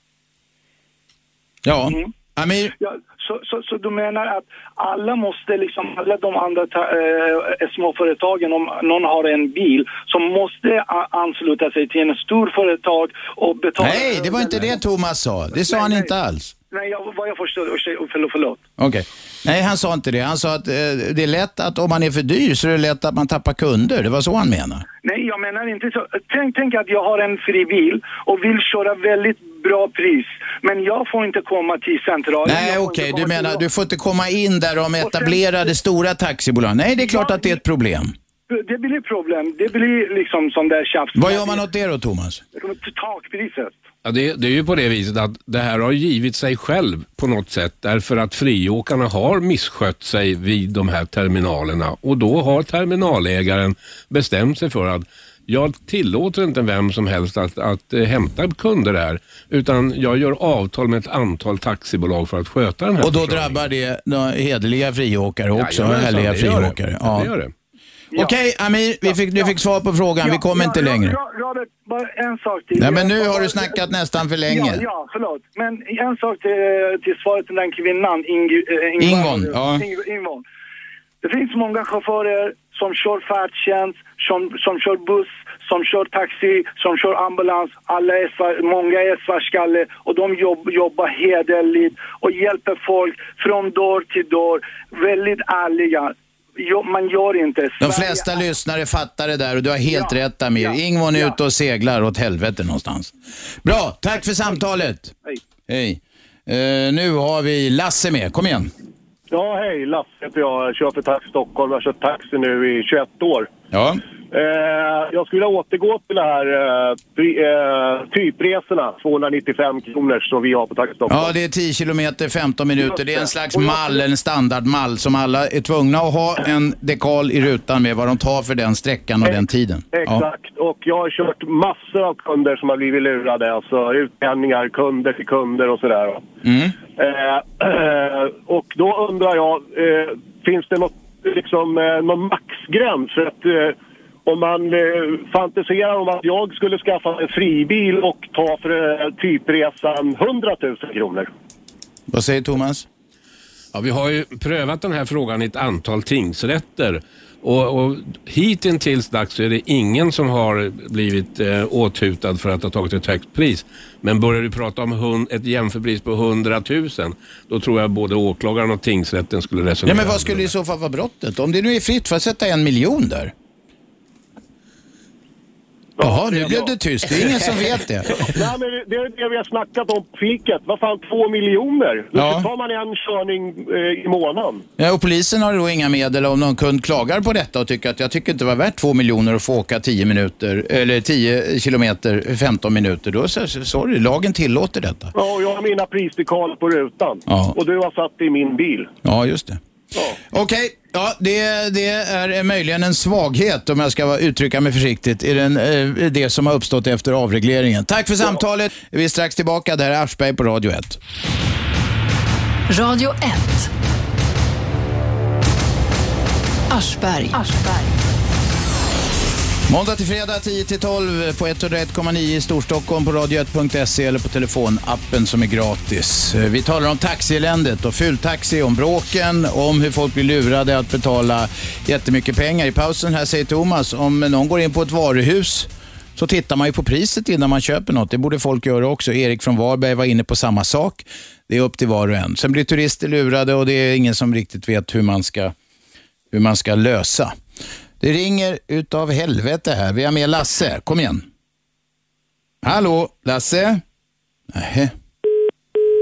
Ja. Mm. Amir? Ja, så, så, så du menar att alla måste liksom, alla de andra ta, eh, småföretagen, om någon har en bil, som måste ansluta sig till en stor företag och betala... Nej, det var inte det Thomas sa. Det sa han inte alls. Nej, jag, vad jag förstår, förlåt, förlåt. Okej. Nej, han sa inte det. Han sa att eh, det är lätt att om man är för dyr så är det lätt att man tappar kunder. Det var så han menade. Nej, jag menar inte så. Tänk, tänk att jag har en fri bil och vill köra väldigt bra pris, men jag får inte komma till centralen. Nej, okej. inte Du till- menar du får inte komma in där de etablerade stora taxibolagen. Nej, det är klart att det är ett problem. Det blir problem. Det blir liksom sån där tjafs. Vad gör man åt det då, Thomas? Takpriset. Ja, det, det är ju på det viset att det här har givit sig själv på något sätt därför att friåkarna har misskött sig vid de här terminalerna och då har terminalägaren bestämt sig för att jag tillåter inte vem som helst att, att eh, hämta kunder här utan jag gör avtal med ett antal taxibolag för att sköta den här Och då drabbar det några hederliga friåkare också, Jajamensan, härliga det gör det. friåkare. Ja, det gör det. Okej, Amir, vi fick, du fick svar på frågan. Vi kommer inte längre. Ja, Robert, bara en sak till. Nej, men nu har du snackat nästan för länge. Ja, ja, förlåt. Men en sak till, till svaret till den kvinnan, Ing, äh, Ingvon, ja. Ingvon. Det finns många chaufförer som kör färdtjänst, som, som kör buss, som kör taxi, som kör ambulans. Alla är svart, många är svartskalle och de jobb, jobbar hederligt och hjälper folk från dörr till dörr. Väldigt ärliga. Jo, man gör inte. De Sverige flesta lyssnare fattar det där och du har helt Ja, rätt Amir. ja, Ingvon är ja. ute och seglar åt helvete någonstans. Bra, tack för samtalet. Hej. Hej. Eh, nu har vi Lasse med. Kom igen. Ja, hej. Lasse heter jag. Jag kör för Taxi Stockholm. Jag har kört taxi nu i 21 år. Ja. Eh, jag skulle återgå till det här eh, eh, typresorna, 295 kronor som vi har på Taxi Stockholm. Ja, det är 10 kilometer, 15 minuter. Det är en slags mall, en standardmall som alla är tvungna att ha en dekal i rutan med vad de tar för den sträckan och den tiden. Ja. Exakt, och jag har kört massor av kunder som har blivit lurade. Alltså utpenningar, kunder till kunder och sådär. Mm. Eh, och då undrar jag, eh, finns det något, liksom, eh, någon maxgräns? För att eh, om man eh, fantiserar om att jag skulle skaffa en fribil och ta för eh, typresan 100 000 kronor. Vad säger Thomas? Ja, vi har ju prövat den här frågan i ett antal tingsrätter. Och, och hittills dags så är det ingen som har blivit eh, åthutad för att ha tagit ett högt pris. Men börjar du prata om hund, ett jämförpris på 100 000, då tror jag både åklagaren och tingsrätten skulle resonera. Ja, men vad skulle i så fall vara brottet? Om det nu är fritt för att sätta en miljon där? Jaha, nu blev det tyst. Det är ingen som vet det. Nej, men det är det vi har snackat om på fiket. Vad fan, två miljoner? Då Ja. tar man en körning eh, i månaden. Ja, och polisen har då inga medel om någon kund klagar på detta och tycker att jag tycker inte det var värt två miljoner att få åka 10 minuter, eller 10 kilometer 15 minuter. Då så, så- sorry, lagen tillåter detta. Ja, och jag har mina prisdekaler på rutan. Ja. Och du har satt det i min bil. Ja, just det. Okej, ja, det, det är möjligen en svaghet om jag ska vara- uttrycka mig försiktigt i den, eh, det som har uppstått efter avregleringen. Tack för samtalet. Vi är strax tillbaka. Det här är Aschberg på Radio 1. Radio 1. Aschberg. Måndag till fredag 10 till 12 på 101,9 i Storstockholm på radio1.se eller på telefonappen som är gratis. Vi talar om taxieländet och fultaxi, om bråken, om hur folk blir lurade att betala jättemycket pengar. I pausen här säger Thomas, om någon går in på ett varuhus så tittar man ju på priset innan man köper något. Det borde folk göra också. Erik från Varberg var inne på samma sak. Det är upp till var och en. Sen blir turister lurade och det är ingen som riktigt vet hur man ska, hur man ska lösa. Det ringer utav helvete här. Vi har med Lasse. Kom igen. Hallå, Lasse? Nej.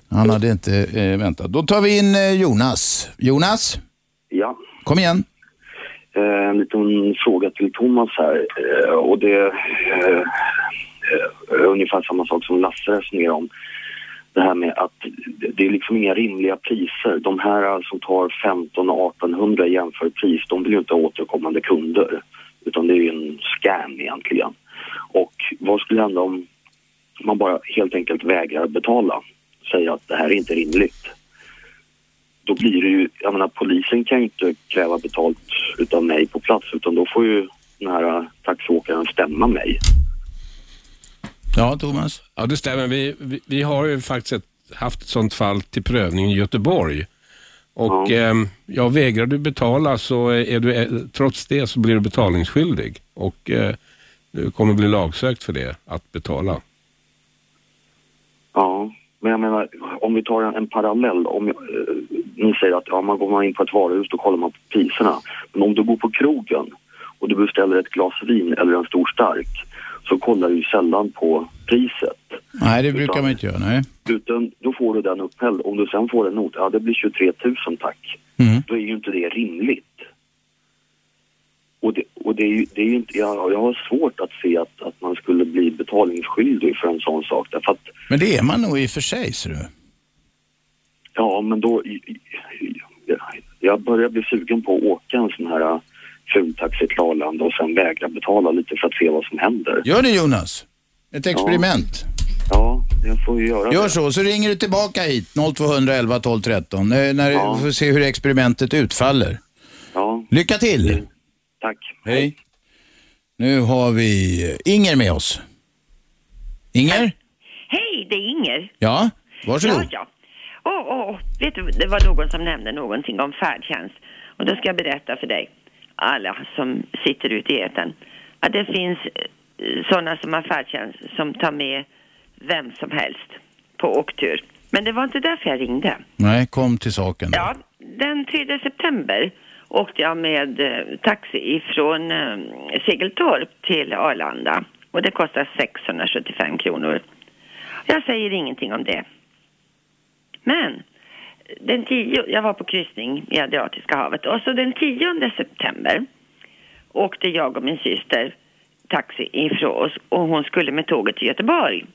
Han hade inte eh, väntat. Då tar vi in eh, Jonas. Jonas, Ja, kom igen. eh, en liten fråga till Thomas här. Eh, och det är eh, eh, ungefär samma sak som Lasse resonerar om. Det här med att det- är liksom inga rimliga priser. De här som tar 15 och 1800 jämförpris, de vill ju inte ha återkommande kunder. Utan det är ju en scam egentligen. Och vad skulle hända om man bara helt enkelt vägrar betala? Säger att det här är inte rimligt. då blir det ju, jag menar polisen kan ju inte kräva betalt utav mig på plats utan då får ju den här taxiåkaren stämma mig. Ja, Thomas? Ja, det stämmer. Vi, vi, vi har ju faktiskt ett, haft ett sånt fall till prövning i Göteborg. Och ehm, ja, vägrar du betala så är du, eh, trots det så blir du betalningsskyldig. Och eh, du kommer bli lagsökt för det, att betala. Ja, men jag menar om vi tar en, en parallell. Om jag, eh, ni säger att ja, man går man in på ett varuhus då kollar man på priserna. Men om du går på krogen och du beställer ett glas vin eller en stor stark så kollar du sällan på priset. Nej, det brukar man inte göra. Nej. Utan då får du den upphälld. Om du sen får en not, ja det blir 23 000 tack. Mm. Då är ju inte det rimligt. Och det, och det är ju, det är ju inte, jag, jag har svårt att se att, att man skulle bli betalningsskyldig för en sån sak. Därför att, Men det är man nog i och för sig, ser du. ja men då, jag, börjar bli sugen på att åka en sån här fultaxi till Arlanda och sen vägra betala lite för att se vad som händer. Gör det Jonas. Ett experiment. Ja, jag får ju göra Gör det. så, så ringer du tillbaka hit 0211 12 13 eh, när Ja. du får se hur experimentet utfaller. Ja. Lycka till! Tack. Hej. Nu har vi eh, Inger med oss. Inger? Hej, det är Inger. Ja, varsågod. Ja, ja. Åh, åh, åh. vet du, det var någon som nämnde någonting om färdtjänst. Och då ska jag berätta för dig, alla som sitter ute i etern, att det finns sådana som har färdtjänst som tar med vem som helst på åktur. Men det var inte därför jag ringde. Nej, kom till saken. Ja, den 3 september åkte jag med eh, taxi ifrån eh, Segeltorp till Arlanda och det kostar 675 kronor. Jag säger ingenting om det. Men den tio, jag var på kryssning i Adriatiska havet och så den 10 september åkte jag och min syster taxi ifrån oss och hon skulle med tåget till Göteborg.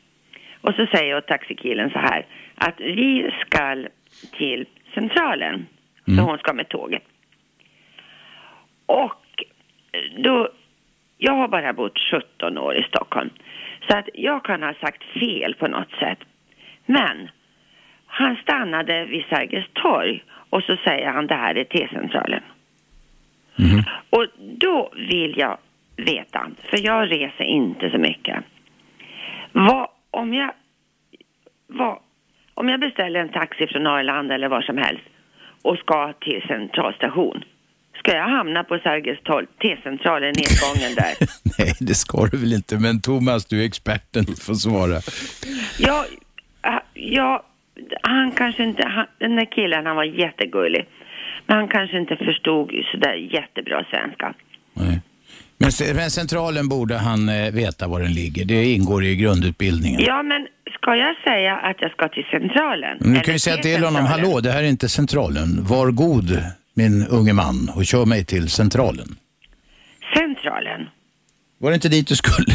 Och så säger jag taxikillen så här att vi ska till Centralen. Så hon ska med tåget. Och då, jag har bara bott 17 år i Stockholm. Så att jag kan ha sagt fel på något sätt. Men han stannade vid Sergels torg och så säger han det här är T-centralen. Och då vill jag veta, för jag reser inte så mycket. Vad, om jag, vad, om jag beställer en taxi från Arlanda eller var som helst och ska till centralstation. Ska jag hamna på Sergels torg, T-centralen, nedgången där? Nej, det ska du väl inte. Men Thomas, du är experten, du får svara. Ja, ja han kanske inte, han, den där killen han var jättegullig. Men han kanske inte förstod sådär jättebra svenska. Men, se- men centralen borde han eh, veta var den ligger. Det ingår i grundutbildningen. Ja, men ska jag säga att jag ska till centralen? Men du kan ju säga till honom, T-centralen? hallå, det här är inte centralen. Var god, min unge man, och kör mig till centralen. Centralen? Var det inte dit du skulle?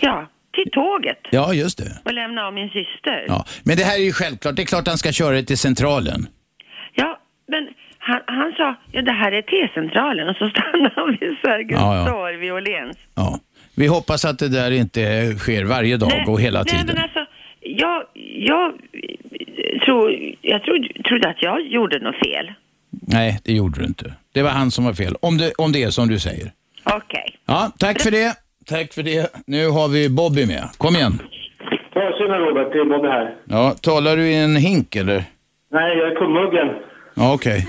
Ja, till tåget. Ja, just det. Och lämna av min syster. Ja. Men det här är ju självklart. Det är klart han ska köra dig till centralen. Ja, men han, han sa, ja det här är T-centralen och så stannade han vid Sergels Ja, ja. torg vid Åhléns. Vi hoppas att det där inte sker varje dag och hela nej, tiden. men alltså, jag, jag, tror, jag trodde, trodde att jag gjorde något fel. Nej, det gjorde du inte. Det var han som var fel. Om det, om det är som du säger. Okej. Ja, tack för det. Tack för det. Nu har vi Bobby med. Kom igen. Ja, tjena Robert, det är Bobby här. Ja, talar du i en hink eller? Nej, jag är kummuggen. Ja, okej.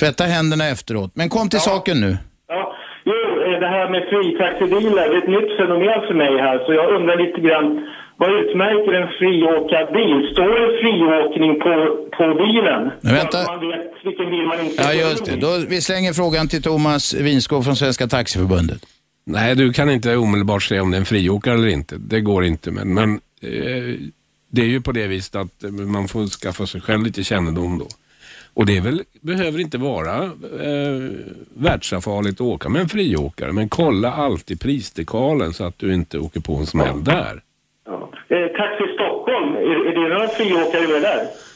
Tvätta händerna efteråt. Men kom till saken nu. Ja, jo, eh, det här med fritaxibilar det är ett nytt fenomen för mig här. Så jag undrar lite grann, vad utmärker en friåkarbil? Står det friåkning på, på bilen? Men vänta. Så att man vet vilken bil man inte Ja, just det. Då, vi slänger frågan till Thomas Winskog från Svenska Taxiförbundet. Nej, du kan inte omedelbart säga om det är en friåkare eller inte. Det går inte. Men, men eh, det är ju på det viset att eh, man får skaffa sig själv lite kännedom då. Och det väl, behöver inte vara eh, världsfarligt att åka med en friåkare, men kolla alltid prisdekalen så att du inte åker på en smäll där. Eh, Taxi Stockholm, är, är det några friåkare med där?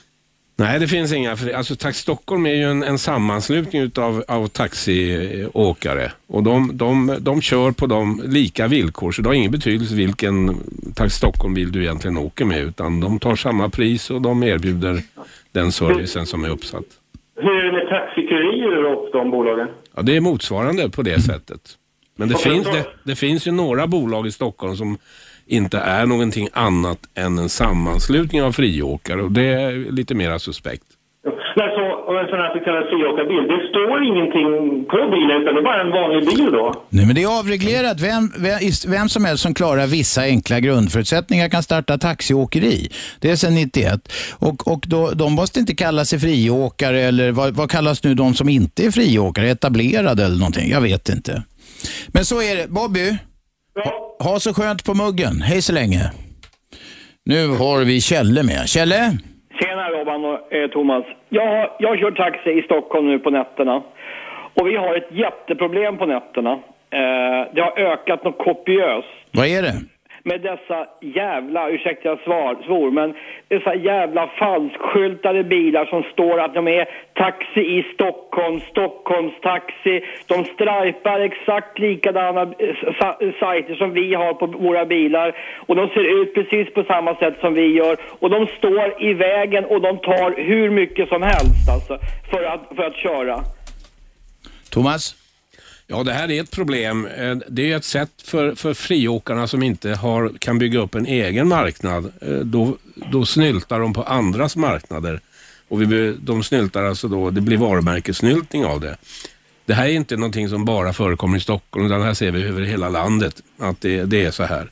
Nej, det finns inga. fri- Alltså, Taxi Stockholm är ju en, en sammanslutning utav, av taxiåkare och de, de, de kör på de lika villkor så det har ingen betydelse vilken Taxi Stockholm-bil du egentligen åker med utan de tar samma pris och de erbjuder den servicen som är uppsatt. Hur är det med taxikurirer och de bolagen? Ja, det är motsvarande på det sättet. Men det, finns, det, det finns ju några bolag i Stockholm som inte är någonting annat än en sammanslutning av friåkare och det är lite mera suspekt. Nej, så, en sån här så kallad friåkarbil, det står ingenting på bilen utan det är bara en vanlig bil då? Nej, men det är avreglerat. Vem, vem, vem som helst som klarar vissa enkla grundförutsättningar kan starta taxiåkeri. Det är sedan 91. Och, och då, de måste inte kalla sig friåkare eller vad, vad kallas nu de som inte är friåkare? Etablerade eller någonting? Jag vet inte. Men så är det. Bobby, ha, ha så skönt på muggen. Hej så länge. Nu har vi Kjelle med. Kjelle? Tjena Robban och eh, Thomas. Jag jag kör taxi i Stockholm nu på nätterna. Och vi har ett jätteproblem på nätterna. Eh, det har ökat något kopiöst Vad är det? Med dessa jävla, ursäkta jag svar, svor, men dessa jävla falskskyltade bilar som står att de är taxi i Stockholm, Stockholms taxi. De strajpar exakt likadana eh, sajter som vi har på våra bilar och de ser ut precis på samma sätt som vi gör och de står i vägen och de tar hur mycket som helst alltså för att, för att köra. Thomas? Ja, det här är ett problem. Eh, det är ett sätt för, för friåkarna som inte har, kan bygga upp en egen marknad. Eh, då, då snyltar de på andras marknader. Och vi, de snyltar alltså då, det blir varumärkessnyltning av det. Det här är inte någonting som bara förekommer i Stockholm, utan här ser vi över hela landet, att det, det är så här.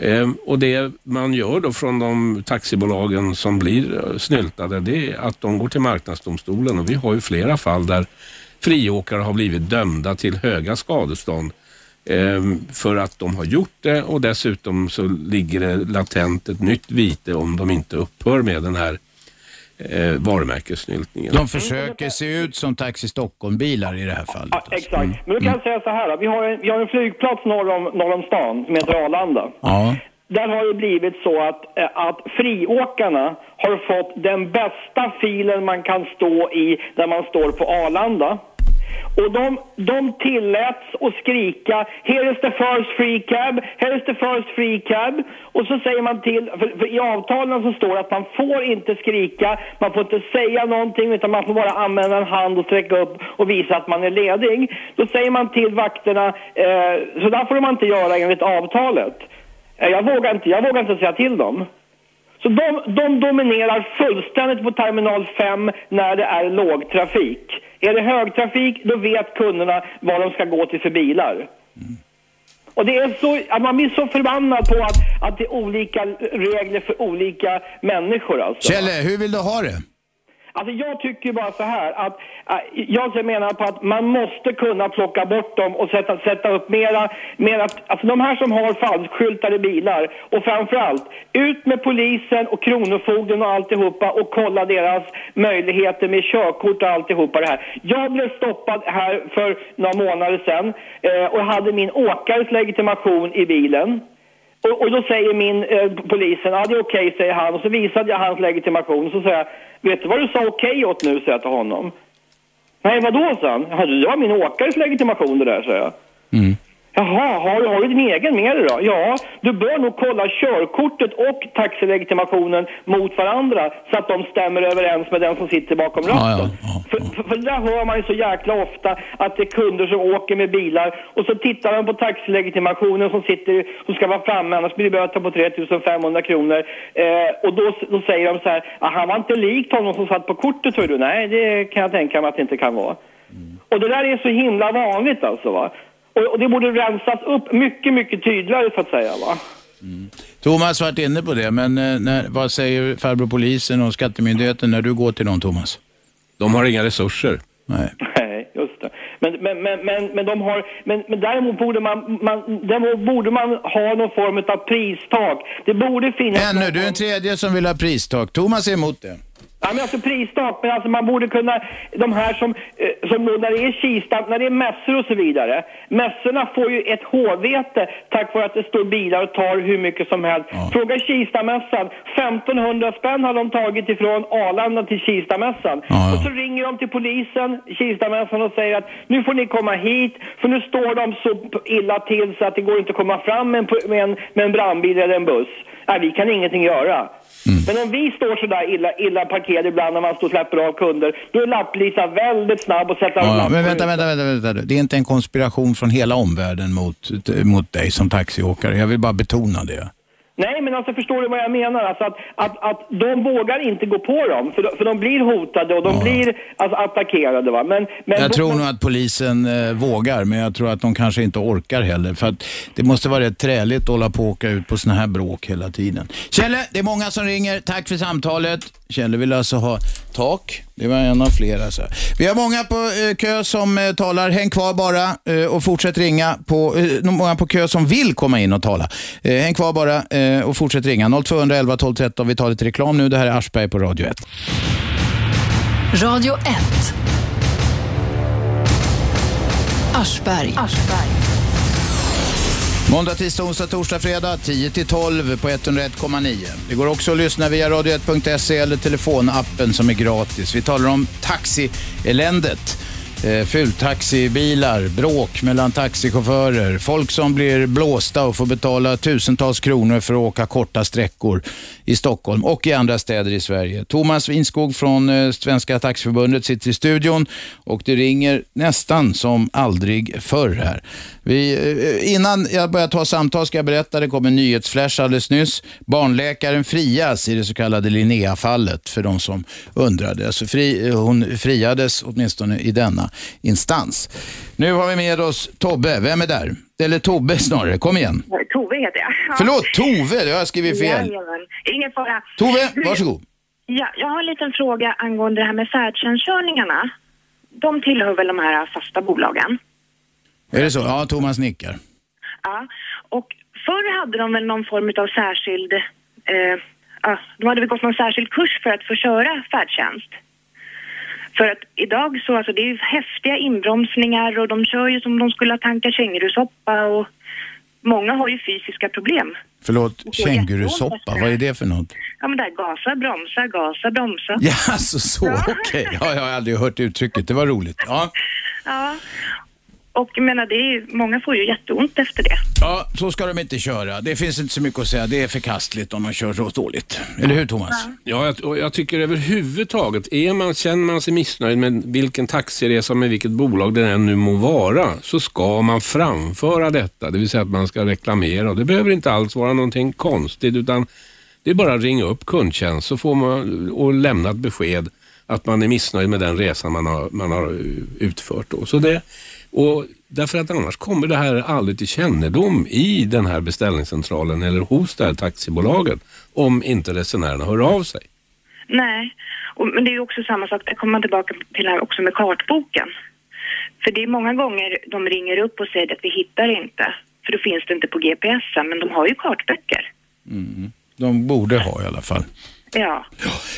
Ehm, och det man gör då från de taxibolagen som blir eh, snyltade, det är att de går till Marknadsdomstolen och vi har ju flera fall där friåkare har blivit dömda till höga skadestånd ehm, för att de har gjort det och dessutom så ligger det latent ett nytt vite om de inte upphör med den här eh, varumärkessnyltningen. De försöker se ut som Taxi Stockholm-bilar i det här fallet. Ja, exakt. Men då kan jag säga så här. Vi har en, vi har en flygplats norr om, norr om stan som heter Arlanda. Ja. Där har det blivit så att, eh, att friåkarna har fått den bästa filen man kan stå i när man står på Arlanda. Och de, de tilläts att skrika “Here is the first free cab, here is the first free cab” och så säger man till, för, för i avtalen så står det att man får inte skrika, man får inte säga någonting utan man får bara använda en hand och sträcka upp och visa att man är ledig. Då säger man till vakterna, eh, så där får man inte göra enligt avtalet. Eh, jag vågar inte, jag vågar inte säga till dem. Så de, de dominerar fullständigt på terminal 5 när det är lågtrafik. Är det högtrafik, då vet kunderna vad de ska gå till för bilar. Och det är så, att man blir så förbannad på att, att det är olika regler för olika människor alltså. Kjelle, hur vill du ha det? Alltså jag tycker bara så här att äh, jag menar på att man måste kunna plocka bort dem och sätta, sätta upp mera, mera, alltså de här som har falskskyltade bilar och framförallt ut med polisen och kronofogden och alltihopa och kolla deras möjligheter med körkort och alltihopa det här. Jag blev stoppad här för några månader sedan eh, och hade min åkares legitimation i bilen. Och, och då säger min eh, polisen, ja det är okej säger han. Och så visade jag hans legitimation. Och så säger jag, vet du vad du sa okej åt nu? säger jag till honom. Nej vadå? sa han, det var min åkares legitimation det där säger jag. Mm. Jaha, har, har du din egen med dig då? Ja, du bör nog kolla körkortet och taxilegitimationen mot varandra så att de stämmer överens med den som sitter bakom ratten. För, för, för där hör man ju så jäkla ofta att det är kunder som åker med bilar och så tittar de på taxilegitimationen som sitter, som ska vara framme, annars blir det böter på 3500 kronor. Eh, och då, då säger de så här, "Ah, han var inte likt honom som satt på kortet tror du? Nej, det kan jag tänka mig att det inte kan vara. Och det där är så himla vanligt alltså va. Och, och det borde rensas upp mycket, mycket tydligare så att säga va. Thomas varit inne på det, men eh, när, vad säger farbror polisen och skattemyndigheten när du går till dem, Thomas? De har inga resurser. Nej. Nej, just det. Men, men, men, men, men de har, men, men däremot borde man, man, däremot borde man ha någon form av pristak. Det borde finnas... Ännu, du är den tredje som vill ha pristak. Thomas är emot det. Ja, men alltså pristak, men alltså man borde kunna, de här som, eh, som då när det är Kista, när det är mässor och så vidare. Mässorna får ju ett hårvete tack vare att det står bilar och tar hur mycket som helst. Fråga Kistamässan, 1500 spänn har de tagit ifrån Arlanda till Kistamässan. Och så ringer de till polisen, Kistamässan och säger att nu får ni komma hit för nu står de så illa till så att det går inte att komma fram med en, med en, med en brandbil eller en buss. Nej, vi kan ingenting göra. Men om vi står sådär illa, illa parkerade ibland när man står och släpper av kunder, då är lapplisa väldigt snabb och sätter Ja, men vänta, vänta, vänta, vänta. Det är inte en konspiration från hela omvärlden mot, mot dig som taxiåkare. Jag vill bara betona det. Nej, men alltså förstår du vad jag menar? Alltså att, att, att de vågar inte gå på dem, för de, för de blir hotade och de blir alltså, attackerade. Va? Men, men Jag tror nog att polisen eh, vågar, men jag tror att de kanske inte orkar heller. För att det måste vara rätt träligt att hålla på och åka ut på såna här bråk hela tiden. Kjelle, det är många som ringer. Tack för samtalet. Kjelle vill alltså ha tak. Det var en av flera. Så. Vi har många på eh, kö som eh, talar. Häng kvar bara eh, och fortsätt ringa. På, eh, många på kö som vill komma in och tala. Eh, häng kvar bara eh, och fortsätt ringa. 0211 12 13. Vi tar lite reklam nu. Det här är Aschberg på Radio 1. Radio 1. Aschberg. Måndag, tisdag, onsdag, torsdag, fredag 10-12 på 101,9. Det går också att lyssna via radio1.se eller telefonappen som är gratis. Vi talar om taxieländet. Eh, fultaxibilar, bråk mellan taxichaufförer, folk som blir blåsta och får betala tusentals kronor för att åka korta sträckor i Stockholm och i andra städer i Sverige. Thomas Winskog från eh, Svenska Taxiförbundet sitter i studion och det ringer nästan som aldrig förr här. Vi, eh, innan jag börjar ta samtal ska jag berätta, det kom en nyhetsflash alldeles nyss. Barnläkaren frias i det så kallade Linnea-fallet för de som undrade. Alltså fri, eh, hon friades åtminstone i denna instans. Nu har vi med oss Tobbe, vem är där? Eller Tobbe snarare, kom igen. Tove heter jag. Ja. Förlåt, Tove, jag har skrivit fel. Jajamän. Ingen fara. Tove, Du, varsågod. Ja, jag har en liten fråga angående det här med färdtjänstkörningarna. De tillhör väl de här fasta bolagen? Är det så? Ja, Thomas nickar. Ja. Och förr hade de väl någon form av särskild eh, de hade väl gått någon särskild kurs för att få köra färdtjänst. För att idag så, alltså det är ju häftiga inbromsningar och de kör ju som de skulle ha tankat kängurusoppa och många har ju fysiska problem. Förlåt, kängurusoppa, vad är det för något? Ja men där gasa, bromsa, gasa, bromsa. Ja, alltså så, okej. Ja, jag har aldrig hört uttrycket, det var roligt. Ja. Ja. Och jag menar, det är många får ju jätteont efter det. ja, så ska de inte köra. Det finns inte så mycket att säga. Det är förkastligt om man kör så dåligt. Eller hur Thomas? Ja, jag, och jag tycker överhuvudtaget, är man, känner man sig missnöjd med vilken taxiresa med vilket bolag det än nu må vara, så ska man framföra detta. Det vill säga att man ska reklamera. Det behöver inte alls vara någonting konstigt, utan det är bara att ringa upp kundtjänst så får man, och lämna ett besked att man är missnöjd med den resan man har, man har utfört. Då. Så det, och därför att annars kommer det här aldrig till kännedom i den här beställningscentralen eller hos det här taxibolaget om inte resenärerna hör av sig. Nej, och, men det är ju också samma sak, där kommer man tillbaka till det här också med kartboken. För det är många gånger de ringer upp och säger att vi hittar inte, för då finns det inte på GPSen, men de har ju kartböcker. Mm. De borde ha i alla fall. Ja.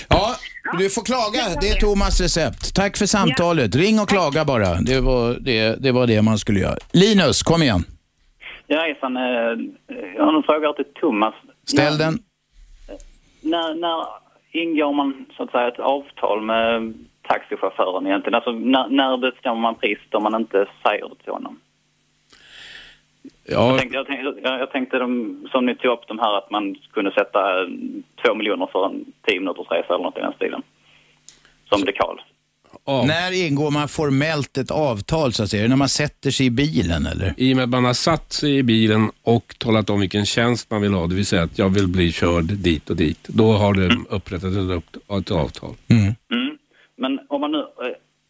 Ja, du får klaga. Det är Thomas recept. Tack för samtalet. Ring och klaga bara. Det var det, det var det man skulle göra. Linus, kom igen. Ja, hejsan. Eh, Jag har en fråga till Thomas. Ställ den. När, när ingår man så att säga ett avtal med taxichauffören egentligen? Alltså när, när bestämmer man priset om man inte säger det till honom? Ja, Jag tänkte, jag tänkte, jag tänkte de, som ni tog upp de här att man kunde sätta eh, två miljoner för en tio minuters resa eller något i den stilen. Som dekal. När ingår man formellt ett avtal så att säga? När man sätter sig i bilen eller? I och med att man har satt sig i bilen och talat om vilken tjänst man vill ha, det vill säga att jag vill bli körd dit och dit. Då har det upprättat ett, avtal. Mm. Men om man nu... eh,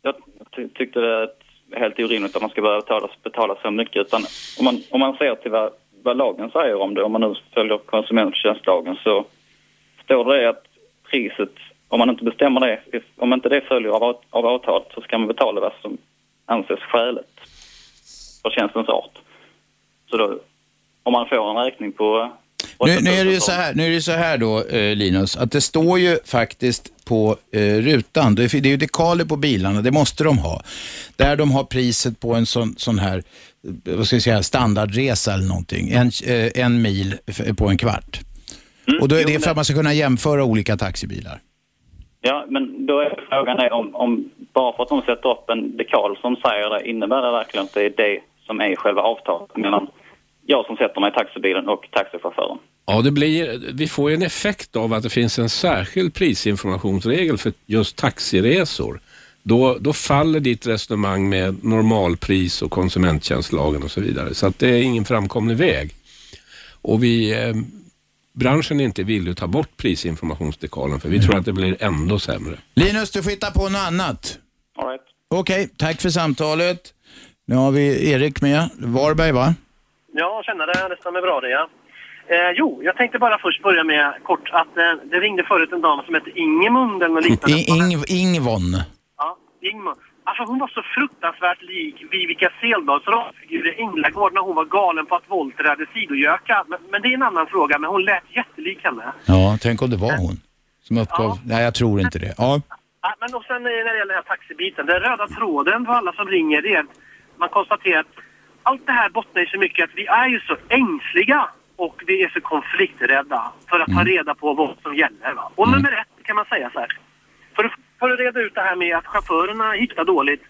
Jag ty- tyckte är helt orimligt att man ska behöva betala, betala så mycket. Utan om man, om man ser till vad, vad lagen säger om det, om man nu följer konsumenttjänstlagen så står det att priset, om man inte bestämmer det, om inte det följer av, av- av avtalet så ska man betala vad som anses skäligt för tjänstens art. Så då, om man får en räkning på nu, nu är det ju så här, nu är det så här då, eh, Linus, att det står ju faktiskt på eh, rutan, det är, ju dekaler på bilarna, det måste de ha, där de har priset på en sån, sån här, eh, vad ska jag säga, standardresa eller någonting, en, eh, en mil på en kvart. Och då är det för att man ska kunna jämföra olika taxibilar. Ja, men då är frågan är om, om bara för att de sätter upp en dekal som säger det, innebär det verkligen att det är det som är själva avtalet? Mellan jag som sätter mig i taxibilen och taxichauffören? Ja, det blir, vi får ju en effekt av att det finns en särskild prisinformationsregel för just taxiresor. Då, då faller ditt resonemang med normalpris och konsumenttjänstlagen och så vidare. Så att det är ingen framkomlig väg. Och vi, eh, branschen är inte villig att ta bort prisinformationsdekalen för vi tror att det blir ändå sämre. Linus, du får hitta på något annat. All right. Okej, tack för samtalet. Nu har vi Erik med, Varberg va? Ja, känner det. Stämmer bra det, ja. Eh, jo, jag tänkte bara först börja med kort att eh, det ringde förut en dam som hette Ingemund eller något liknande. Ing, Ingvon. Ja, Ingmar. Alltså hon var så fruktansvärt lik Vivica Seldahls rollfigur i Änglagård när hon var galen på att Volter hade sidogöka. Men, men det är en annan fråga, men hon lät jättelik henne. Ja, tänk om det var hon som uppgav. Nej, jag tror inte det. Ja. Ja, men och sen när det gäller den här taxibiten, den röda tråden för alla som ringer det är att man konstaterar att allt det här bottnar i så mycket att vi är ju så ängsliga och vi är så konflikträdda för att ta reda på vad som gäller. Va? Och nummer ett kan man säga så här. För att, för att reda ut det här med att chaufförerna hittar dåligt.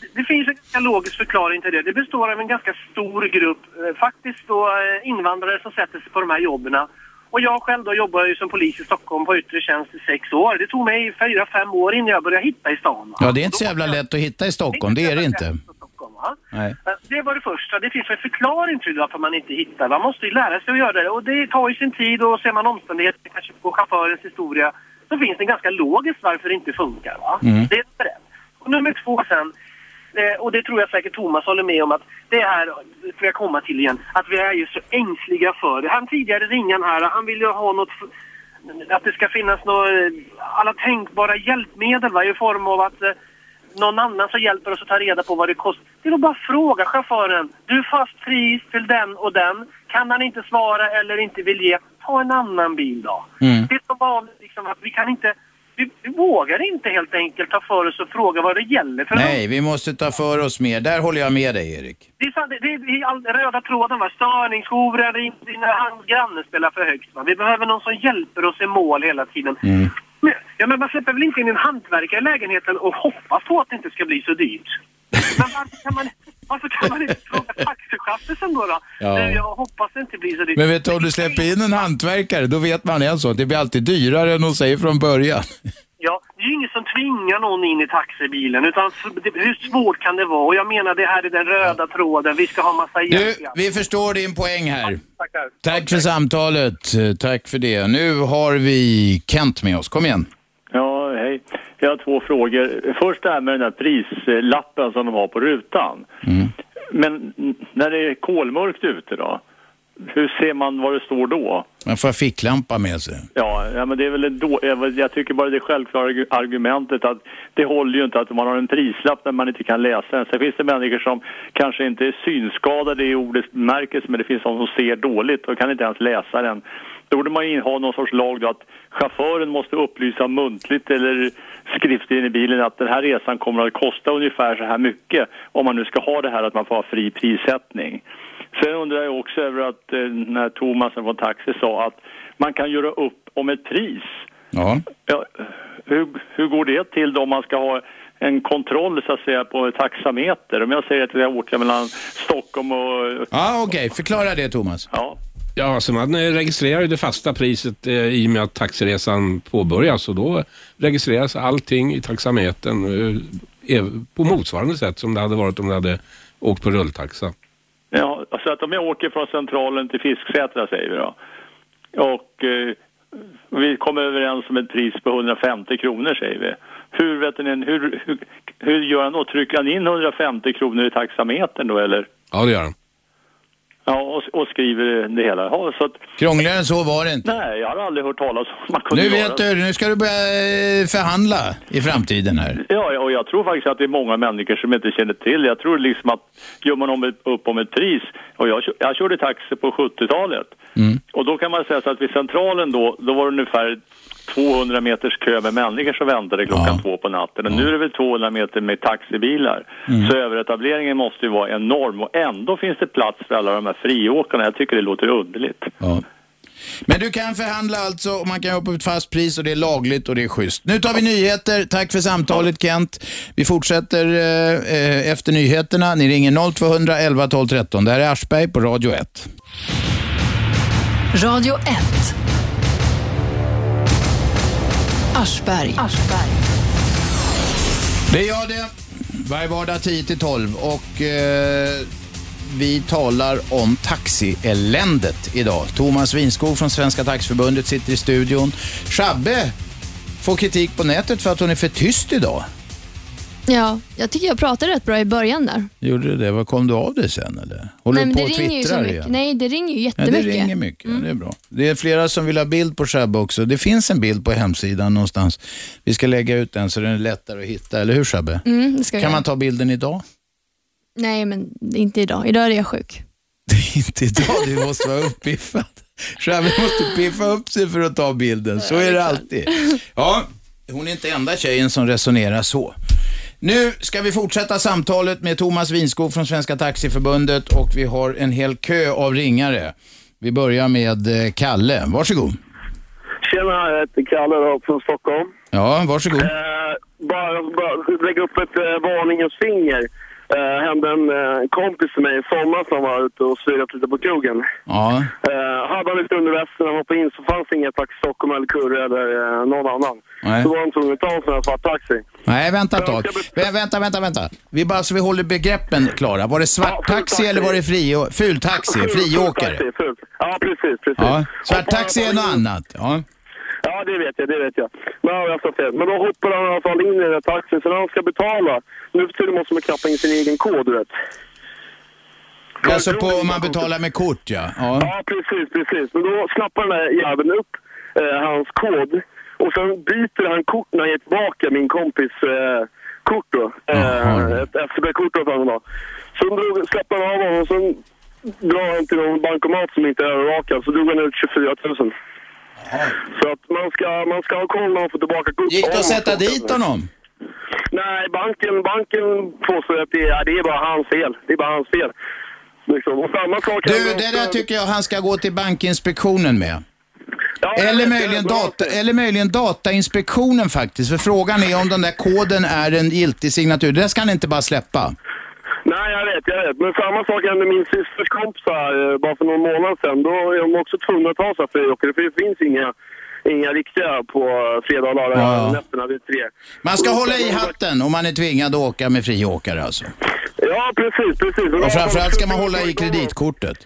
Det- Det finns en ganska logisk förklaring till det. Det består av en ganska stor grupp, eh, faktiskt då eh, invandrare som sätter sig på de här jobben. Och jag själv då jobbar ju som polis i Stockholm på yttre tjänst i sex år. Det tog mig fyra, fem år innan jag började hitta i stan. va? ja, det är inte så jävla lätt att hitta i Stockholm. Det är det inte. Va? Nej. Eh, Det var det första. Det finns en förklaring till varför man inte hittar. Man måste ju lära sig att göra det. Och det tar ju sin tid och ser man omständigheter kanske på chaufförens historia så finns det ganska logiskt varför det inte funkar. Va? Mm. Det är ett. Och nummer två sen, eh, och det tror jag säkert Thomas håller med om att det här, det får jag komma till igen, att vi är ju så ängsliga för det. Han tidigare ringaren här, han vill ju ha något att det ska finnas några, alla tänkbara hjälpmedel va, i form av att eh, någon annan som hjälper oss att ta reda på vad det kostar. Det är då bara att fråga chauffören. Du fast pris till den och den. Kan han inte svara eller inte vill ge, ta en annan bil då. Mm. Det som vanligt liksom att vi kan inte, vi, vi vågar inte helt enkelt ta för oss och fråga vad det gäller. För Nej, vi måste ta för oss mer. Där håller jag med dig, Erik. Det är, sant, det, det är all röda tråden va, störningsjourer, är- är när hans granne spelar för högt va. Vi behöver någon som hjälper oss i mål hela tiden. Mm. Men, ja, men man släpper väl inte in en hantverkare i lägenheten och hoppas på att det inte ska bli så dyrt? Men varför kan man, varför kan man inte fråga taxichauffören då? då? Ja. Jag hoppas det inte blir så dyrt. Men vet du, om du släpper in en hantverkare, då vet man en sak. Det blir alltid dyrare än de säger från början. Ja, det är ju ingen som tvingar någon in i taxibilen utan hur svårt kan det vara? Och jag menar det här är den röda tråden, vi ska ha massa Du, hjälp. vi förstår din poäng här. Tackar. Tack för samtalet. Eh, Tack för det. Nu har vi Kent med oss. Kom igen. Ja, hej. Jag har två frågor. Först det här med den här prislappen som de har på rutan. Men n- när det är kolmörkt ute då? Hur ser man vad det står då? Man får ficklampa med sig. Ja, ja men det är väl då, jag tycker bara det självklara argu- argumentet att det håller ju inte att man har en prislapp när man inte kan läsa den. Sen finns det människor som kanske inte är synskadade i ordets bemärkelse men det finns de som ser dåligt och kan inte ens läsa den. Då borde man ju ha någon sorts lag då att chauffören måste upplysa muntligt eller skriftligen i bilen att den här resan kommer att kosta ungefär så här mycket om man nu ska ha det här att man får ha fri prissättning. Sen undrar jag också över att eh, när Thomasen från Taxi sa att man kan göra upp om ett pris. Ja. Ja, hur, hur går det till då om man ska ha en kontroll så att säga på taxameter? Om jag säger att jag åker mellan Stockholm och... Ja, okej. Förklara det, Thomas. Ja. Ja, alltså man eh, registrerar ju det fasta priset eh, i och med att taxiresan påbörjas och då registreras allting i taxametern eh, på motsvarande sätt som det hade varit om det hade åkt på rulltaxa. Ja, så att om jag åker från Centralen till Fisksätra säger vi då och eh, vi kommer överens om ett pris på 150 kronor säger vi. Hur, vet ni, hur, hur, hur gör han då? Trycker han in 150 kronor i taxametern då eller? Ja, det gör han. Ja, och, och skriver det hela. Ja, så att, Krångligare än så var det inte. nej, jag har aldrig hört talas om man kunde Nu göra vet du, nu ska du börja eh, förhandla i framtiden här. Ja, och jag tror faktiskt att det är många människor som inte känner till. Jag tror liksom att gör man om ett, upp om ett pris, och jag, jag körde taxi på 70-talet, Mm. och då kan man säga så att vid centralen då, då var det ungefär 200 meters kö med människor som väntade klockan två på natten. Och nu är det väl 200 meter med taxibilar. Mm. Så överetableringen måste ju vara enorm och ändå finns det plats för alla de här friåkarna. Jag tycker det låter underligt. Ja. Men du kan förhandla alltså och man kan jobba på ett fast pris och det är lagligt och det är schysst. Nu tar vi nyheter. Tack för samtalet Kent. Vi fortsätter eh, eh, efter nyheterna. Ni ringer 0200 11 12 13. Det här är Aschberg på Radio 1. Radio 1. Aschberg. Det är jag det. Varje vardag 10 till 12 och eh, vi talar om taxieländet idag. Thomas Winskog från Svenska Taxiförbundet sitter i studion. Shabbe får kritik på nätet för att hon är för tyst idag. Ja, jag tycker jag pratade rätt bra i början där. Gjorde du det? Vad kom du av det sen eller? Håller Nej, du på det och ringer ju så twittrar mycket. igen? Nej, det ringer ju Ja, jättemycket. det ringer mycket. Ja, det är bra. Det är flera som vill ha bild på Shabbe också. Det finns en bild på hemsidan någonstans. Vi ska lägga ut den så den är lättare att hitta, eller hur Shabbe? Mm, Kan göra. man ta bilden idag? Nej, men inte idag. Idag är jag sjuk. Inte idag, du måste vara uppiffad. Shabbe måste piffa upp sig för att ta bilden. Så är det alltid. Ja, hon är inte enda tjejen som resonerar så. Nu ska vi fortsätta samtalet med Thomas Winskog från Svenska Taxiförbundet och vi har en hel kö av ringare. Vi börjar med eh, Kalle. Varsågod. Tjena, jag heter Kalle då, från Stockholm. Ja, varsågod. Eh, bara, bara lägga upp ett eh, varningens finger. Eh, hände en eh, kompis till mig i sommar som var ute och svirat lite på krogen. Ja. Eh, hade han lite under västen och hoppade in så fanns inga Taxi Stockholm eller Kurre eller eh, någon annan. Nej. Så var han tvungen att ta en sån här svart taxi. Nej, vänta ett tag. Vä- Vänta, vänta, vänta. Vi bara så vi håller begreppen klara. Var det svarttaxi eller var det fri, fultaxi, friåkare? Fult, fult. Ja, precis, precis. Ja, svarttaxi är något annat. Ja. Ja, det vet jag, det vet jag. Men, ja, jag fel. Men då hoppar han i alla fall in i den här taxin, så när han ska betala, nu för tiden måste man knappa in sin egen kod, du vet. Alltså på om man betalar med kort, ja. ja. Ja, precis, precis. Men då snappar den där jäveln upp eh, hans kod och sen byter han kort när han ger tillbaka min kompis eh, kort då. Eh, ett FCB-kort då för då. Så drog, släppte han av honom och sen drar han till någon bankomat som inte är övervakad, så drog han ut 24 000. Så att man ska, man ska ha koll när man får tillbaka kort. Gick det att sätta dit honom? Nej, banken, banken påstår att det är, det är bara hans fel. Det är bara hans fel. Liksom. Samma sak Du, det där tycker jag han ska gå till Bankinspektionen med. Eller möjligen, data, eller möjligen Datainspektionen faktiskt. För frågan är om den där koden är en giltig signatur. Det där ska han inte bara släppa. Nej, jag vet, jag vet. Men samma sak hände min systers kompisar eh, bara för någon månad sedan. Då är de också tvungna att ta sig för det finns inga, inga riktiga på fredag och lördag Ja. nätterna vid tre. Man ska hålla i hatten om man är tvingad att åka med friåkare alltså. Ja, precis, precis. Och framförallt ska man hålla i kreditkortet.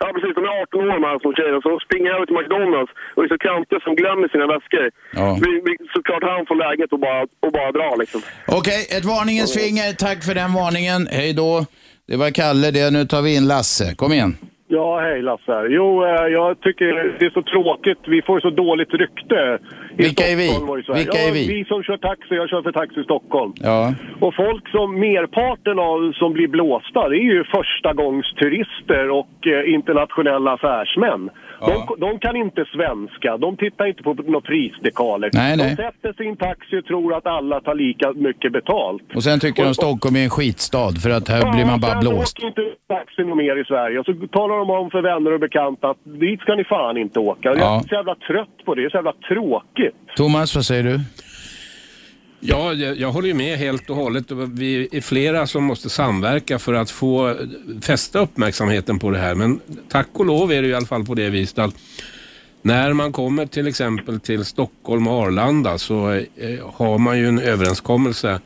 Ja, precis. De är 18 år här små tjejerna. Så springer över till McDonalds och är så kantiga som glömmer sina väskor. Ja. Vi, vi, såklart han får läget att bara, och bara dra liksom. Okej, ett varningens finger. Tack för den varningen. Hej då. Det var Kalle det. Nu tar vi in Lasse. Kom igen. Ja, hej Lasse. Jo, eh, jag tycker det är så tråkigt. Vi får så dåligt rykte. i Vilka är vi? Stockholm och i. Vilka är ja, vi? Vi som kör taxi. Jag kör för Taxi Stockholm. Ja. Och folk som, merparten av som blir blåsta, det är ju förstagångsturister och eh, internationella affärsmän. De, de kan inte svenska, de tittar inte på några prisdekaler. Nej, nej. De sätter sig i en taxi och tror att alla tar lika mycket betalt. Och sen tycker de Stockholm är en skitstad för att här blir man bara blåst. åker inte taxi mer i Sverige. Och så talar de om för vänner och bekanta att dit ska ni fan inte åka. Jag Ja. är så jävla trött på det, det är så jävla tråkigt. Thomas, vad säger du? Ja, jag, jag håller ju med helt och hållet. Vi är flera som måste samverka för att få fästa uppmärksamheten på det här. Men tack och lov är det i alla fall på det viset att när man kommer till exempel till Stockholm och Arlanda så eh, har man ju en överenskommelse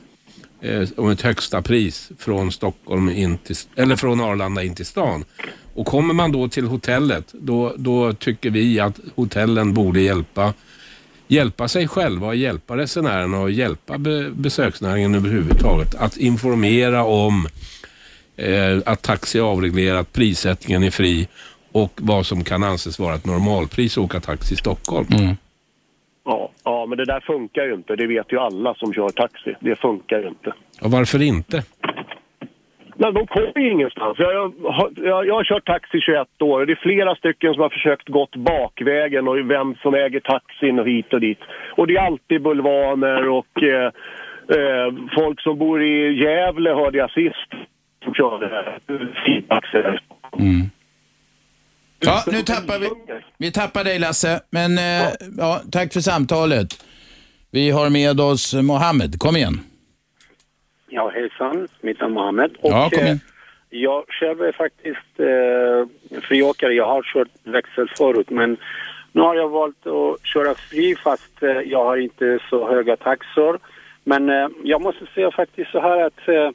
eh, om ett högsta pris från Stockholm in till, eller från Arlanda in till stan. Och kommer man då till hotellet, då, då tycker vi att hotellen borde hjälpa hjälpa sig själva och hjälpa resenärerna och hjälpa be besöksnäringen överhuvudtaget. Att informera om eh, att taxi är avreglerat, prissättningen är fri och vad som kan anses vara ett normalpris att åka taxi i Stockholm. Ja, ja, men det där funkar ju inte. Det vet ju alla som kör taxi. Det funkar ju inte. Och varför inte? Nej, de kommer ju ingenstans. Jag, jag, har- jag, jag har kört taxi i 21 år och det är flera stycken som har försökt gått bakvägen och vem som äger taxin och hit och dit. Och det är alltid bulvaner och eh, eh, folk som bor i Gävle hörde jag sist som körde här. Taxi. Ja, nu tappar vi. Vi tappar dig Lasse, men eh, ja, tack för samtalet. Vi har med oss Mohammed. Kom igen. Ja, hejsan. Mitt namn är Mohammed. Och, Ja, kom igen. eh, Jag själv är faktiskt eh, friåkare. Jag har kört växel förut, men nu har jag valt att köra fri fast eh, jag har inte så höga taxor. Men eh, jag måste säga faktiskt så här att eh,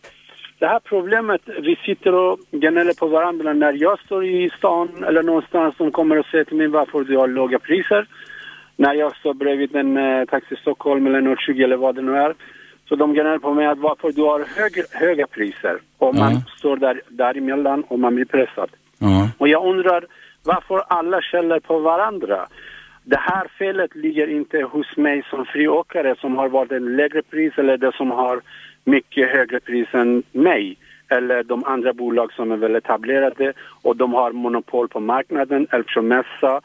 det här problemet, vi sitter och gnäller på varandra. När jag står i stan eller någonstans, de kommer och säger till mig varför du har låga priser. När jag står bredvid en eh, Taxi Stockholm eller 020 eller vad det nu är. Så de gnäller på mig att varför du har hög, höga priser. Och man står där, däremellan och man blir pressad. Och jag undrar varför alla skäller på varandra. Det här felet ligger inte hos mig som friåkare som har valt en lägre pris eller det som har mycket högre pris än mig. Eller de andra bolag som är väl etablerade och de har monopol på marknaden. Älvsjömässa,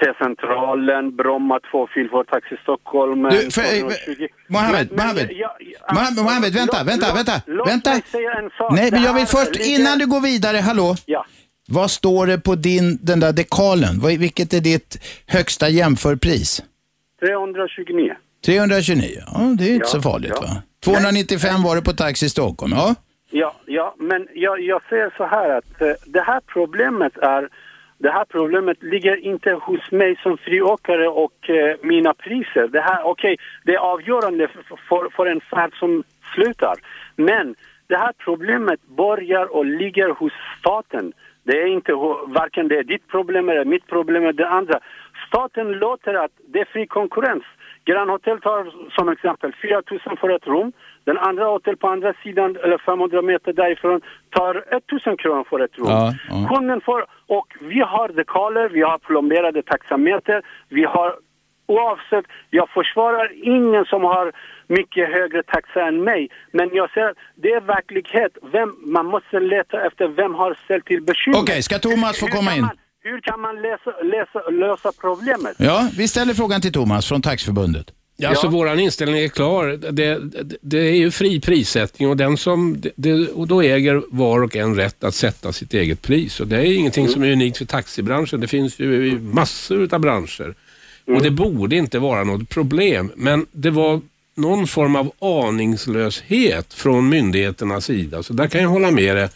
T-centralen, Bromma, två fil för Taxi Stockholm. Du, för, eh, eh, 220. Mohammed, Men- men Mohammed. jag- Mohammed, Mohammed, vänta, Låt- vänta, låt- vänta, låt vänta. mig säga en sak. Nej, men jag vill först, ligger- innan du går vidare, hallå? Ja. Vad står det på din, den där dekalen? Vilket är ditt högsta jämförpris? 329. 329, ja det är inte Ja, så farligt ja. va? 295 var det på Taxi Stockholm, ja. Ja, ja men jag, jag säger så här att eh, det här problemet är det här problemet ligger inte hos mig som friåkare och eh, mina priser. Det här, okej, det är avgörande för, för, för en färd som slutar. Men det här problemet börjar och ligger hos staten. Det är inte varken det är ditt problem eller mitt problem eller det andra. Staten låter att det är fri konkurrens. Grand Hotel tar som exempel 4 000 för ett rum. Den andra hotell på andra sidan, eller 500 meter därifrån, tar 1 000 kronor för ett rum. Ja, ja. Kunden får, och vi har dekaler, vi har plomberade taxameter, vi har oavsett, jag försvarar ingen som har mycket högre taxa än mig. Men jag säger att det är verklighet. Vem, man måste leta efter vem har ställt till bekymmer. Okej, ska Thomas få komma in? hur kan man läsa, läsa, lösa problemet? Ja, vi ställer frågan till Thomas från Taxiförbundet. Ja, alltså våran inställning är klar. Det, det, det är ju fri prissättning och, den som, det, och då äger var och en rätt att sätta sitt eget pris. Och det är ingenting som är unikt för taxibranschen. Det finns ju i massor av branscher. Och det borde inte vara något problem. Men det var någon form av aningslöshet från myndigheternas sida. Så där kan jag hålla med dig.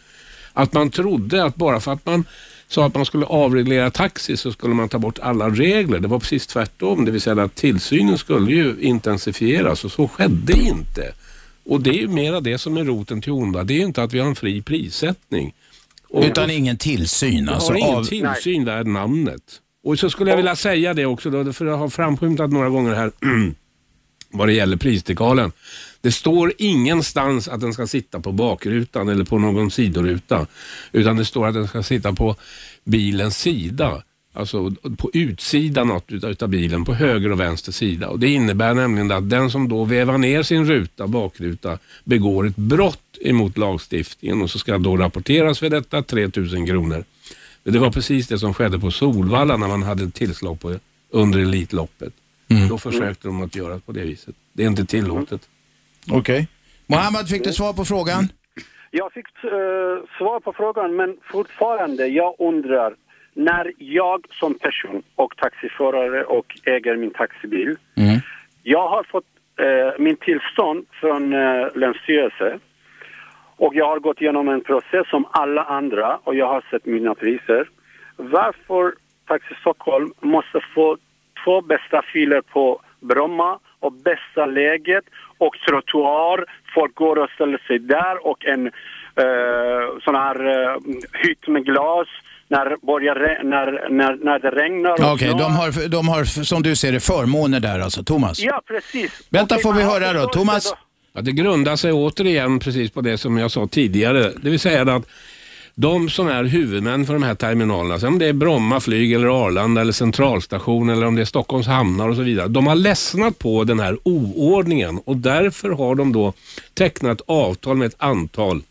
Att man trodde att bara för att man sa att man skulle avreglera taxi så skulle man ta bort alla regler. Det var precis tvärtom, det vill säga att tillsynen skulle ju intensifieras och så skedde inte. Och det är ju mera det som är roten till onda. Det är ju inte att vi har en fri prissättning. Och Utan ingen tillsyn. vi Alltså, har ingen av... tillsyn värd namnet. Och så skulle jag vilja säga det också, då, för det har framskymtat några gånger här vad det gäller prisdekalen. Det står ingenstans att den ska sitta på bakrutan eller på någon sidoruta. Utan det står att den ska sitta på bilens sida. Alltså på utsidan av- utav bilen, på höger och vänster sida. Och Det innebär nämligen att den som då vevar ner sin ruta, bakruta, begår ett brott emot lagstiftningen och så ska då rapporteras för detta 3000 kronor. Det var precis det som skedde på Solvalla när man hade ett tillslag på, under Elitloppet. Då försökte de att göra på det viset. Det är inte tillåtet. Okej. Mohammed, fick du svar på frågan? Jag fick eh, svar på frågan, men fortfarande, jag undrar, när jag som person och taxiförare och äger min taxibil, jag har fått eh, min tillstånd från eh, Länsstyrelsen och jag har gått igenom en process som alla andra och jag har sett mina priser. Varför Taxi Stockholm måste få två bästa filer på Bromma och bästa läget och trottoar. Folk går och ställer sig där och en eh, sån här eh, hytt med glas när, börjar, re- när, när, när det regnar. Okej, snöar. de, har, de har som du ser det förmåner där alltså. Thomas? Ja, precis. Vänta Okej, får vi höra då. Thomas? Ja, det grundar sig återigen precis på det som jag sa tidigare. Det vill säga att de som är huvudmän för de här terminalerna, så om det är Bromma flyg eller Arlanda eller centralstation eller om det är Stockholms hamnar och så vidare. De har ledsnat på den här oordningen och därför har de då tecknat avtal med ett antal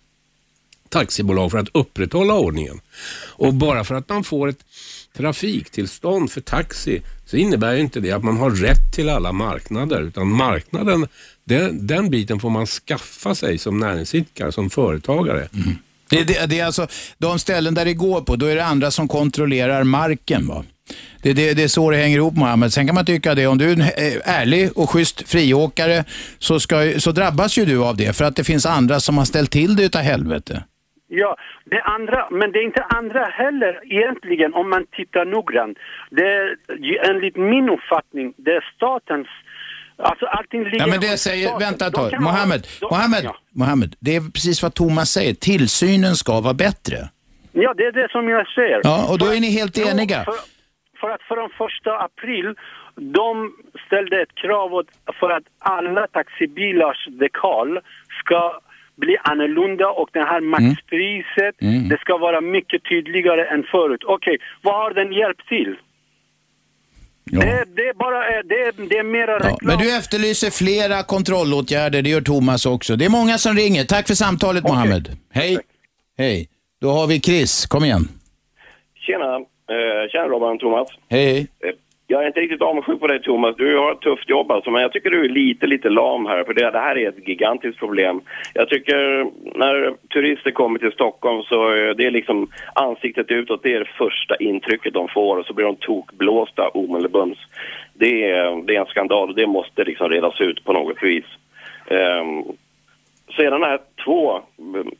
taxibolag för att upprätthålla ordningen. Och bara för att man får ett trafiktillstånd för taxi så innebär ju inte det att man har rätt till alla marknader utan marknaden, den, den biten får man skaffa sig som näringsidkare, som företagare. Mm. Det, det, det är alltså de ställen där det går på, då är det andra som kontrollerar marken. Va? Det, det, det är så det hänger ihop Mohammed. Sen kan man tycka det, om du är en eh, ärlig och schysst friåkare så, ska, så drabbas ju du av det för att det finns andra som har ställt till det utav helvete. Ja, det andra, men det är inte andra heller egentligen om man tittar noggrant. Det är, enligt min uppfattning, det är statens, alltså allting ligger Ja, men det säger, vänta ett tag. Mohammed, de- Mohammed, Ja. Mohammed, det är precis vad Thomas säger. Tillsynen ska vara bättre. ja, det är det som jag säger. Ja, och då är ni helt eniga. För, för att från första april, de ställde ett krav för att alla taxibilars dekal ska bli annorlunda och det här maxpriset, Mm. det ska vara mycket tydligare än förut. Okej, vad har den hjälpt till? Det, det är bara eh, det är, det är mera reklam. Men du efterlyser flera kontrollåtgärder, det gör Thomas också. Det är många som ringer. Tack för samtalet Mohammed. Hej. Hej. Då har vi Chris, kom igen. Tjena, eh, tjena Robban Thomas. Hej. Jag är inte riktigt avundsjuk på dig Thomas. Du har ett tufft jobb alltså, men jag tycker du är lite, lite lam här. För det, det här är ett gigantiskt problem. Jag tycker när turister kommer till Stockholm så eh, det är liksom ansiktet utåt, det är det första intrycket de får och så blir de tokblåsta omedelbums. Det är, det är en skandal och det måste liksom redas ut på något vis. Um, sedan är två,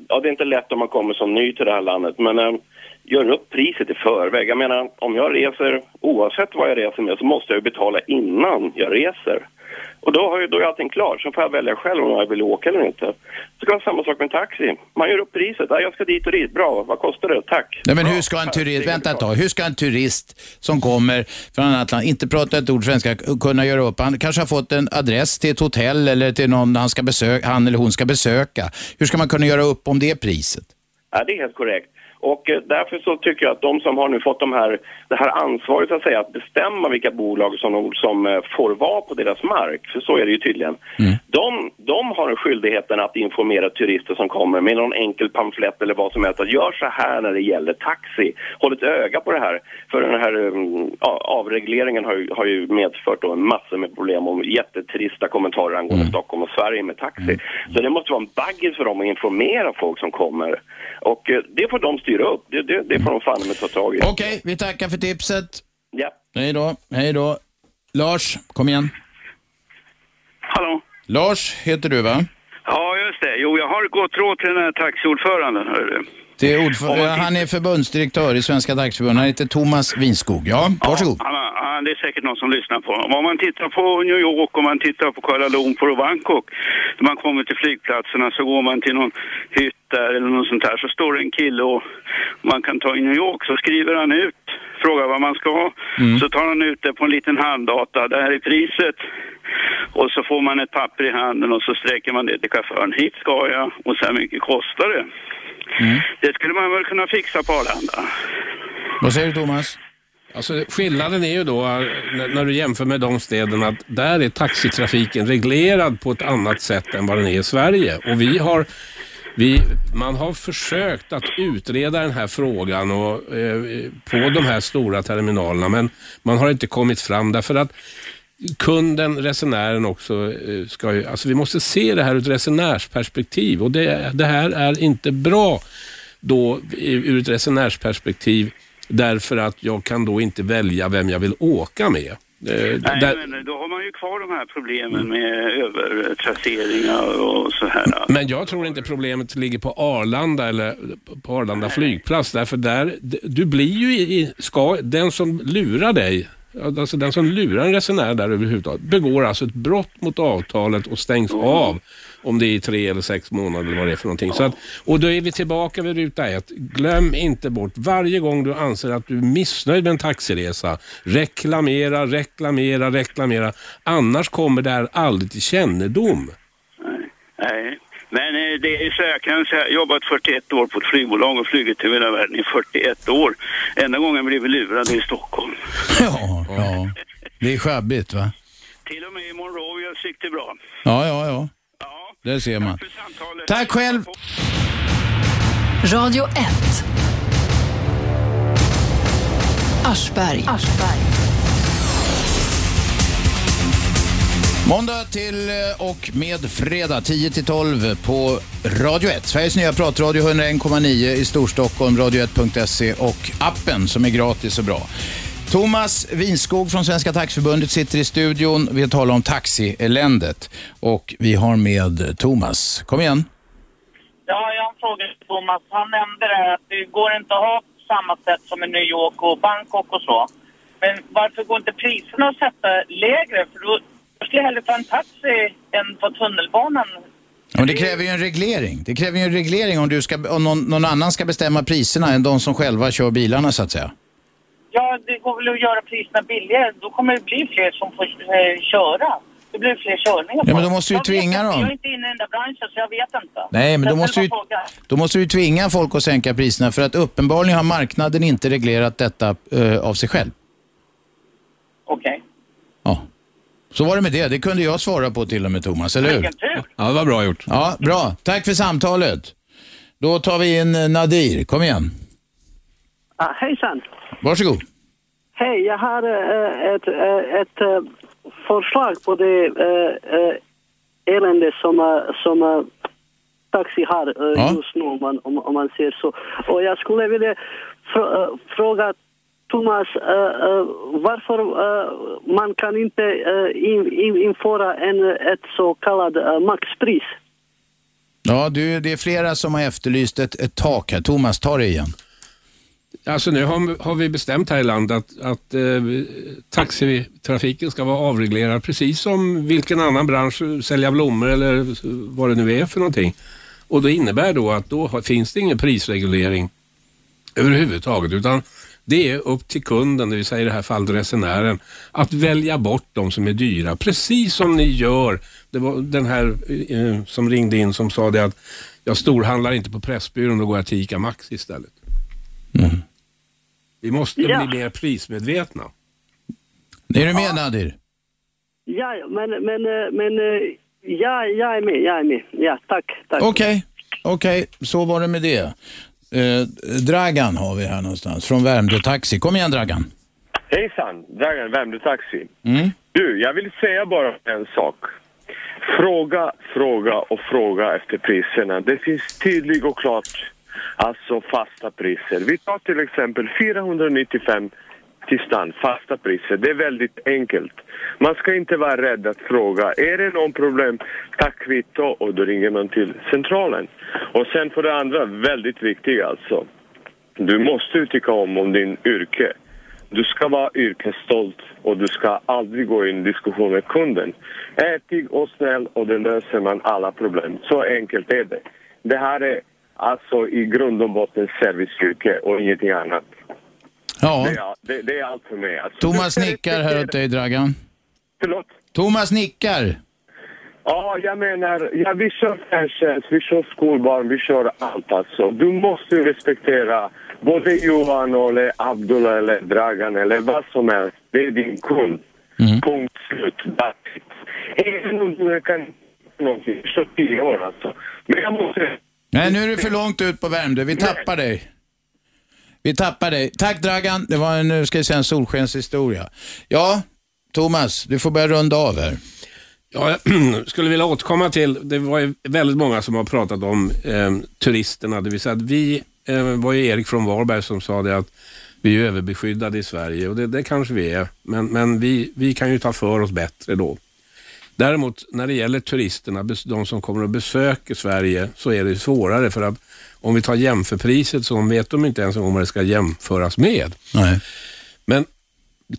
ja det är inte lätt om man kommer som ny till det här landet, men eh, gör upp priset i förväg. Jag menar, om jag reser, oavsett vad jag reser med, så måste jag ju betala innan jag reser. Och då, har ju, då är allting klart, så får jag välja själv om jag vill åka eller inte. Så det vara samma sak med taxi. Man gör upp priset, ja, jag ska dit och dit, bra, vad kostar det? Tack. Nej, men hur ska en turist, vänta ett tag, hur ska en turist som kommer från annat land, inte pratar ett ord svenska, kunna göra upp? Han kanske har fått en adress till ett hotell eller till någon han, ska besöka, han eller hon ska besöka. Hur ska man kunna göra upp om det priset? Ja, det är helt korrekt. Och eh, därför så tycker jag att de som har nu fått de här, det här ansvaret att säga att bestämma vilka bolag som, som eh, får vara på deras mark, för så är det ju tydligen. De, de har skyldigheten att informera turister som kommer med någon enkel pamflett eller vad som helst. Att gör så här när det gäller taxi. Håll ett öga på det här. För den här um, ja, avregleringen har ju, har ju medfört då en massa med problem och jättetrista kommentarer angående Stockholm och Sverige med taxi. Så det måste vara en baggis för dem att informera folk som kommer. Och eh, det får de styra upp. Det, det, det får de fan med ta tag i. Okej, vi tackar för tipset. Ja. Hej då, hej då. Lars, kom igen. Hallå? Lars heter du va? Ja, just det. Jo, jag har gott råd till den här taxiordföranden. Hörru. Det är ordför- han är förbundsdirektör i Svenska Taxiförbundet. Han heter Thomas Winskog. Ja, varsågod. Han, har- han, det är säkert någon som lyssnar på honom. Om man tittar på New York och man tittar på Kuala Lumpur och Bangkok. När man kommer till flygplatserna så går man till någon hytt där eller något sånt där. Så står det en kille och man kan ta i New York så skriver han ut, frågar vad man ska ha. Så tar han ut det på en liten handdata. Det här är priset. Och så får man ett papper i handen och så sträcker man det till chauffören. Hit ska jag och så här mycket kostar det. Det skulle man väl kunna fixa på Arlanda. Vad säger du Thomas? Alltså, skillnaden är ju då eh, när, när du jämför med de städerna att där är taxitrafiken reglerad på ett annat sätt än vad den är i Sverige. Och vi har, vi, man har försökt att utreda den här frågan och, eh, på de här stora terminalerna men man har inte kommit fram därför att kunden, resenären också, eh, ska ju, alltså vi måste se det här ur ett resenärsperspektiv och det, det här är inte bra då ur ett resenärsperspektiv därför att jag kan då inte välja vem jag vill åka med. Eh, Nej, där- men då har man ju kvar de här problemen med övertrasseringar och så här. Men jag tror inte problemet ligger på Arlanda eller på Arlanda flygplats. Därför där, du blir ju i- ska, den som lurar dig, alltså den som lurar en resenär där överhuvudtaget, begår alltså ett brott mot avtalet och stängs av om det är i tre eller sex månader eller vad det är för någonting. Så att, och då är vi tillbaka vid ruta ett. Glöm inte bort varje gång du anser att du är missnöjd med en taxiresa, reklamera, reklamera, reklamera. Annars kommer det här aldrig till kännedom. Nej. Men eh, det är så jag kan säga, jag har jobbat 41 år på ett flygbolag och flugit över hela världen i 41 år. Enda gången jag blev lurad är i Stockholm. Ja, ja. Det är sjabbigt va? Till och med i Monrovia gick det bra. Ja, ja, ja. Det ser man. Tack själv. Radio 1. Aschberg. Måndag till eh, och med fredag 10 till 12 på Radio 1. Sveriges nya pratradio 101,9 i Storstockholm, radio1.se och appen som är gratis och bra. Thomas Winskog från Svenska Taxiförbundet sitter i studion. Vi talar om taxieländet och vi har med Thomas. Kom igen. Ja, jag har en fråga till Thomas. Han nämnde det här att det går inte att ha på samma sätt som i New York och Bangkok och så. Men varför går inte priserna att sätta lägre? För då skulle hellre ta en taxi än på tunnelbanan. Ja, men det kräver ju en reglering. Det kräver ju en reglering om, du ska, om någon, någon annan ska bestämma priserna än de som själva kör bilarna så att säga. Ja, det går väl att göra priserna billigare. Då kommer det bli fler som får eh, köra. Det blir fler körningar. Ja, men då måste du Jag tvinga dem. Jag är inte inne i den där branschen så jag vet inte. Nej, men då måste, frågan. då måste du tvinga folk att sänka priserna för att uppenbarligen har marknaden inte reglerat detta eh, av sig själv. Okej. Ja. Så var det med det. Det kunde jag svara på till och med Thomas, eller hur? Vilken tur. Ja, det var bra gjort. Ja, bra. Tack för samtalet. Då tar vi in eh, Nadir. Kom igen. Ah, hejsan! Varsågod. Hej, jag har eh, ett, eh, ett eh, förslag på det elände som, som taxi har Ja. just nu, om man, om, om man ser så. Och jag skulle vilja fr- fråga Thomas, eh, eh, varför eh, man kan inte in, in, införa en, ett så kallat maxpris? Ja, du, det är flera som har efterlyst ett, ett tak här. Thomas, ta det igen. Alltså nu har, har vi bestämt här i landet att, att eh, taxitrafiken ska vara avreglerad precis som vilken annan bransch, sälja blommor eller vad det nu är för någonting. Och det innebär då att då har, finns det ingen prisreglering överhuvudtaget utan det är upp till kunden, det vill säga i det här fallet resenären, att välja bort de som är dyra. Precis som ni gör. Det var den här eh, som ringde in som sa det att jag storhandlar inte på Pressbyrån, då går jag till ICA Maxi istället. Vi måste Ja. bli mer prismedvetna. Är du med Nadir? Ja, men, men, eh, men eh, ja, jag är med, jag är med. Ja, tack. tack. Okej, okej, så var det med det. Eh, Dragan har vi här någonstans, från Värmdö Taxi. Kom igen Dragan. Hejsan, Dragan Värmdö Taxi. Mm. Du, jag vill säga bara en sak. Fråga, fråga och fråga efter priserna. Det finns tydligt och klart alltså fasta priser. Vi tar till exempel 495 till stan, fasta priser. Det är väldigt enkelt. Man ska inte vara rädd att fråga. Är det någon problem, ta kvitto och då ringer man till centralen. Och sen för det andra, väldigt viktigt alltså. Du måste tycka om, om din yrke. Du ska vara yrkesstolt och du ska aldrig gå in i diskussion med kunden. Ätig och snäll och då löser man alla problem. Så enkelt är det. Det här är alltså i grund och botten serviceyrke och ingenting annat. Ja. Det, är, det, är allt för mig. Alltså, Thomas nickar här åt dig Dragan. Förlåt? Thomas nickar. Ja, jag menar, ja, vi kör färdtjänst, vi kör skolbarn, vi kör allt alltså. Du måste respektera både Johan eller Abdullah eller Dragan eller vad som helst. Det är din kund. Punkt slut. Även om du kan någonting, så tio år alltså. Men jag måste... Nej, nu är du för långt ut på Värmdö. Vi tappar dig. Vi tappar dig. Tack Dragan. Det var en, nu ska jag säga, en solskenshistoria. Ja, Thomas, du får börja runda av här. Ja, jag skulle vilja återkomma till, det var ju väldigt många som har pratat om eh, turisterna, det vill säga att vi, eh, var ju Erik från Varberg som sa det att vi är överbeskyddade i Sverige och det, det kanske vi är, men, men vi, vi kan ju ta för oss bättre då. Däremot när det gäller turisterna, de som kommer och besöker Sverige, så är det svårare för att om vi tar jämförpriset så vet de inte ens en gång vad det ska jämföras med. Nej. Men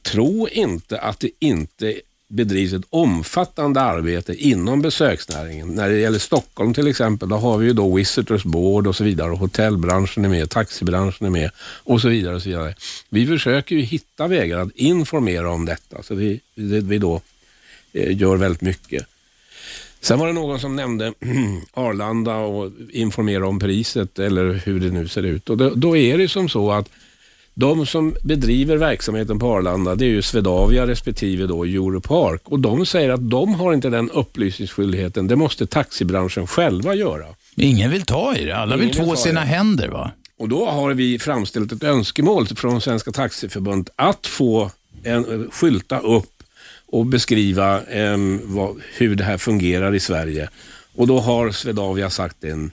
tro inte att det inte bedrivs ett omfattande arbete inom besöksnäringen. När det gäller Stockholm till exempel, då har vi ju då Visitors Board och så vidare. Och hotellbranschen är med, taxibranschen är med och så vidare. och så vidare. Vi försöker ju hitta vägar att informera om detta, så vi, vi då eh, gör väldigt mycket. Sen var det någon som nämnde Arlanda och informera om priset eller hur det nu ser ut. Och då, då är det som så att de som bedriver verksamheten på Arlanda, det är ju Swedavia respektive då Europark. Och de säger att de har inte den upplysningsskyldigheten. Det måste taxibranschen själva göra. Ingen vill ta i det. Alla vill Ingen vill två i sina det. händer va? Och då har vi framställt ett önskemål från Svenska Taxiförbundet att få en, skylta upp och beskriva em, vad, hur det här fungerar i Sverige. Och då har Swedavia sagt en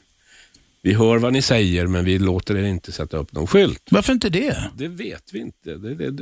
vi hör vad ni säger men vi låter er inte sätta upp någon skylt. Varför inte det? Det vet vi inte.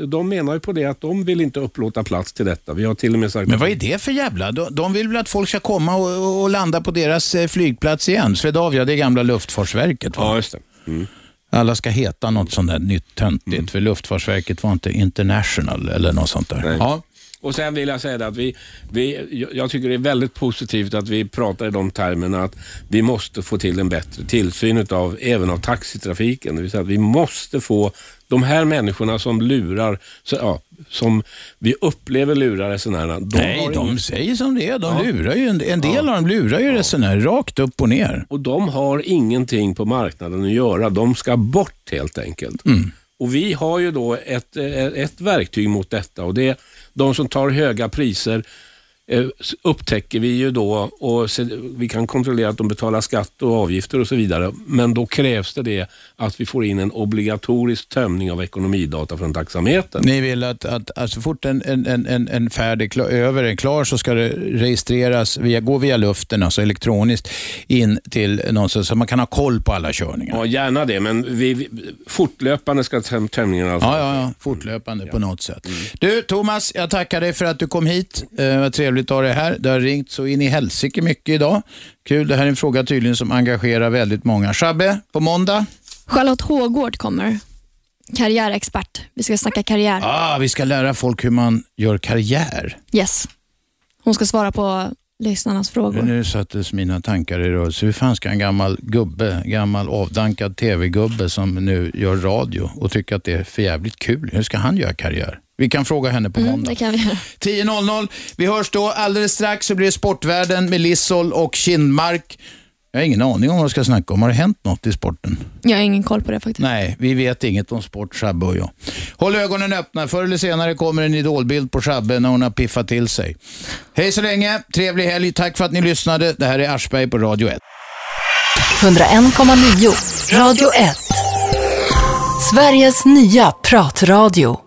De menar ju på det att de vill inte upplåta plats till detta. Vi har till och med sagt Men vad är det för jävla... De, vill väl att folk ska komma och, och landa på deras eh, flygplats igen? Swedavia, det gamla Luftfartsverket va? Ja, just det. Mm. Alla ska heta något sånt där nytt töntigt, för Luftfartsverket var inte international eller något sånt där. Nej. Ja. Och sen vill jag säga att vi, vi, jag- tycker det är väldigt positivt att vi pratar i de termerna att vi måste få till en bättre tillsyn utav, även av taxitrafiken. Det vill säga att vi måste få de här människorna som lurar, så, ja, som vi upplever lurar resenärerna. De Nej, de ingen- säger som det är. De Ja. lurar ju, en, en del av dem lurar ju resenärer rakt upp och ner. Och de har ingenting på marknaden att göra. De ska bort helt enkelt. Mm. Och Vi har ju då ett, ett verktyg mot detta och det är de som tar höga priser upptäcker vi ju då och vi kan kontrollera att de betalar skatt och avgifter och så vidare. Men då krävs det, det att vi får in en obligatorisk tömning av ekonomidata från taxametern. Ni vill att, att, att så fort en, en, en- en, färd är klar, över, är klar så ska det registreras, via, gå via luften, alltså elektroniskt, in till någon så, man kan ha koll på alla körningar. Ja, gärna det, men vi, vi, fortlöpande ska töm, tömningen alltså. Ja, ja, ja. Fortlöpande på något sätt. Du, Thomas, jag tackar dig för att du kom hit. Eh, vad trevligt att ha dig här. Det har ringt så in i helsike mycket idag. Kul, det här är en fråga tydligen som engagerar väldigt många. Shabbe, på måndag? Charlotte Hågård kommer. Karriärexpert. Vi ska snacka karriär. Ah, vi ska lära folk hur man gör karriär. Yes. Hon ska svara på lyssnarnas frågor. Nu sattes mina tankar i rörelse. Hur fan ska en gammal gubbe, gammal avdankad tv-gubbe som nu gör radio och tycker att det är för jävligt kul, hur ska han göra karriär? Vi kan fråga henne på Mm, måndag. göra. 10.00. Vi hörs då. Alldeles strax så blir det Sportvärlden med Lissol och Kindmark. Jag har ingen aning om vad jag ska snacka om. Har det hänt något i sporten? Jag har ingen koll på det faktiskt. Nej, vi vet inget om sport, Shabbe och jag. Håll ögonen öppna. Förr eller senare kommer en idolbild på Shabbe när hon har piffat till sig. Hej så länge. Trevlig helg. Tack för att ni lyssnade. Det här är Aschberg på Radio 1. 101,9 Radio 1. Sveriges nya pratradio.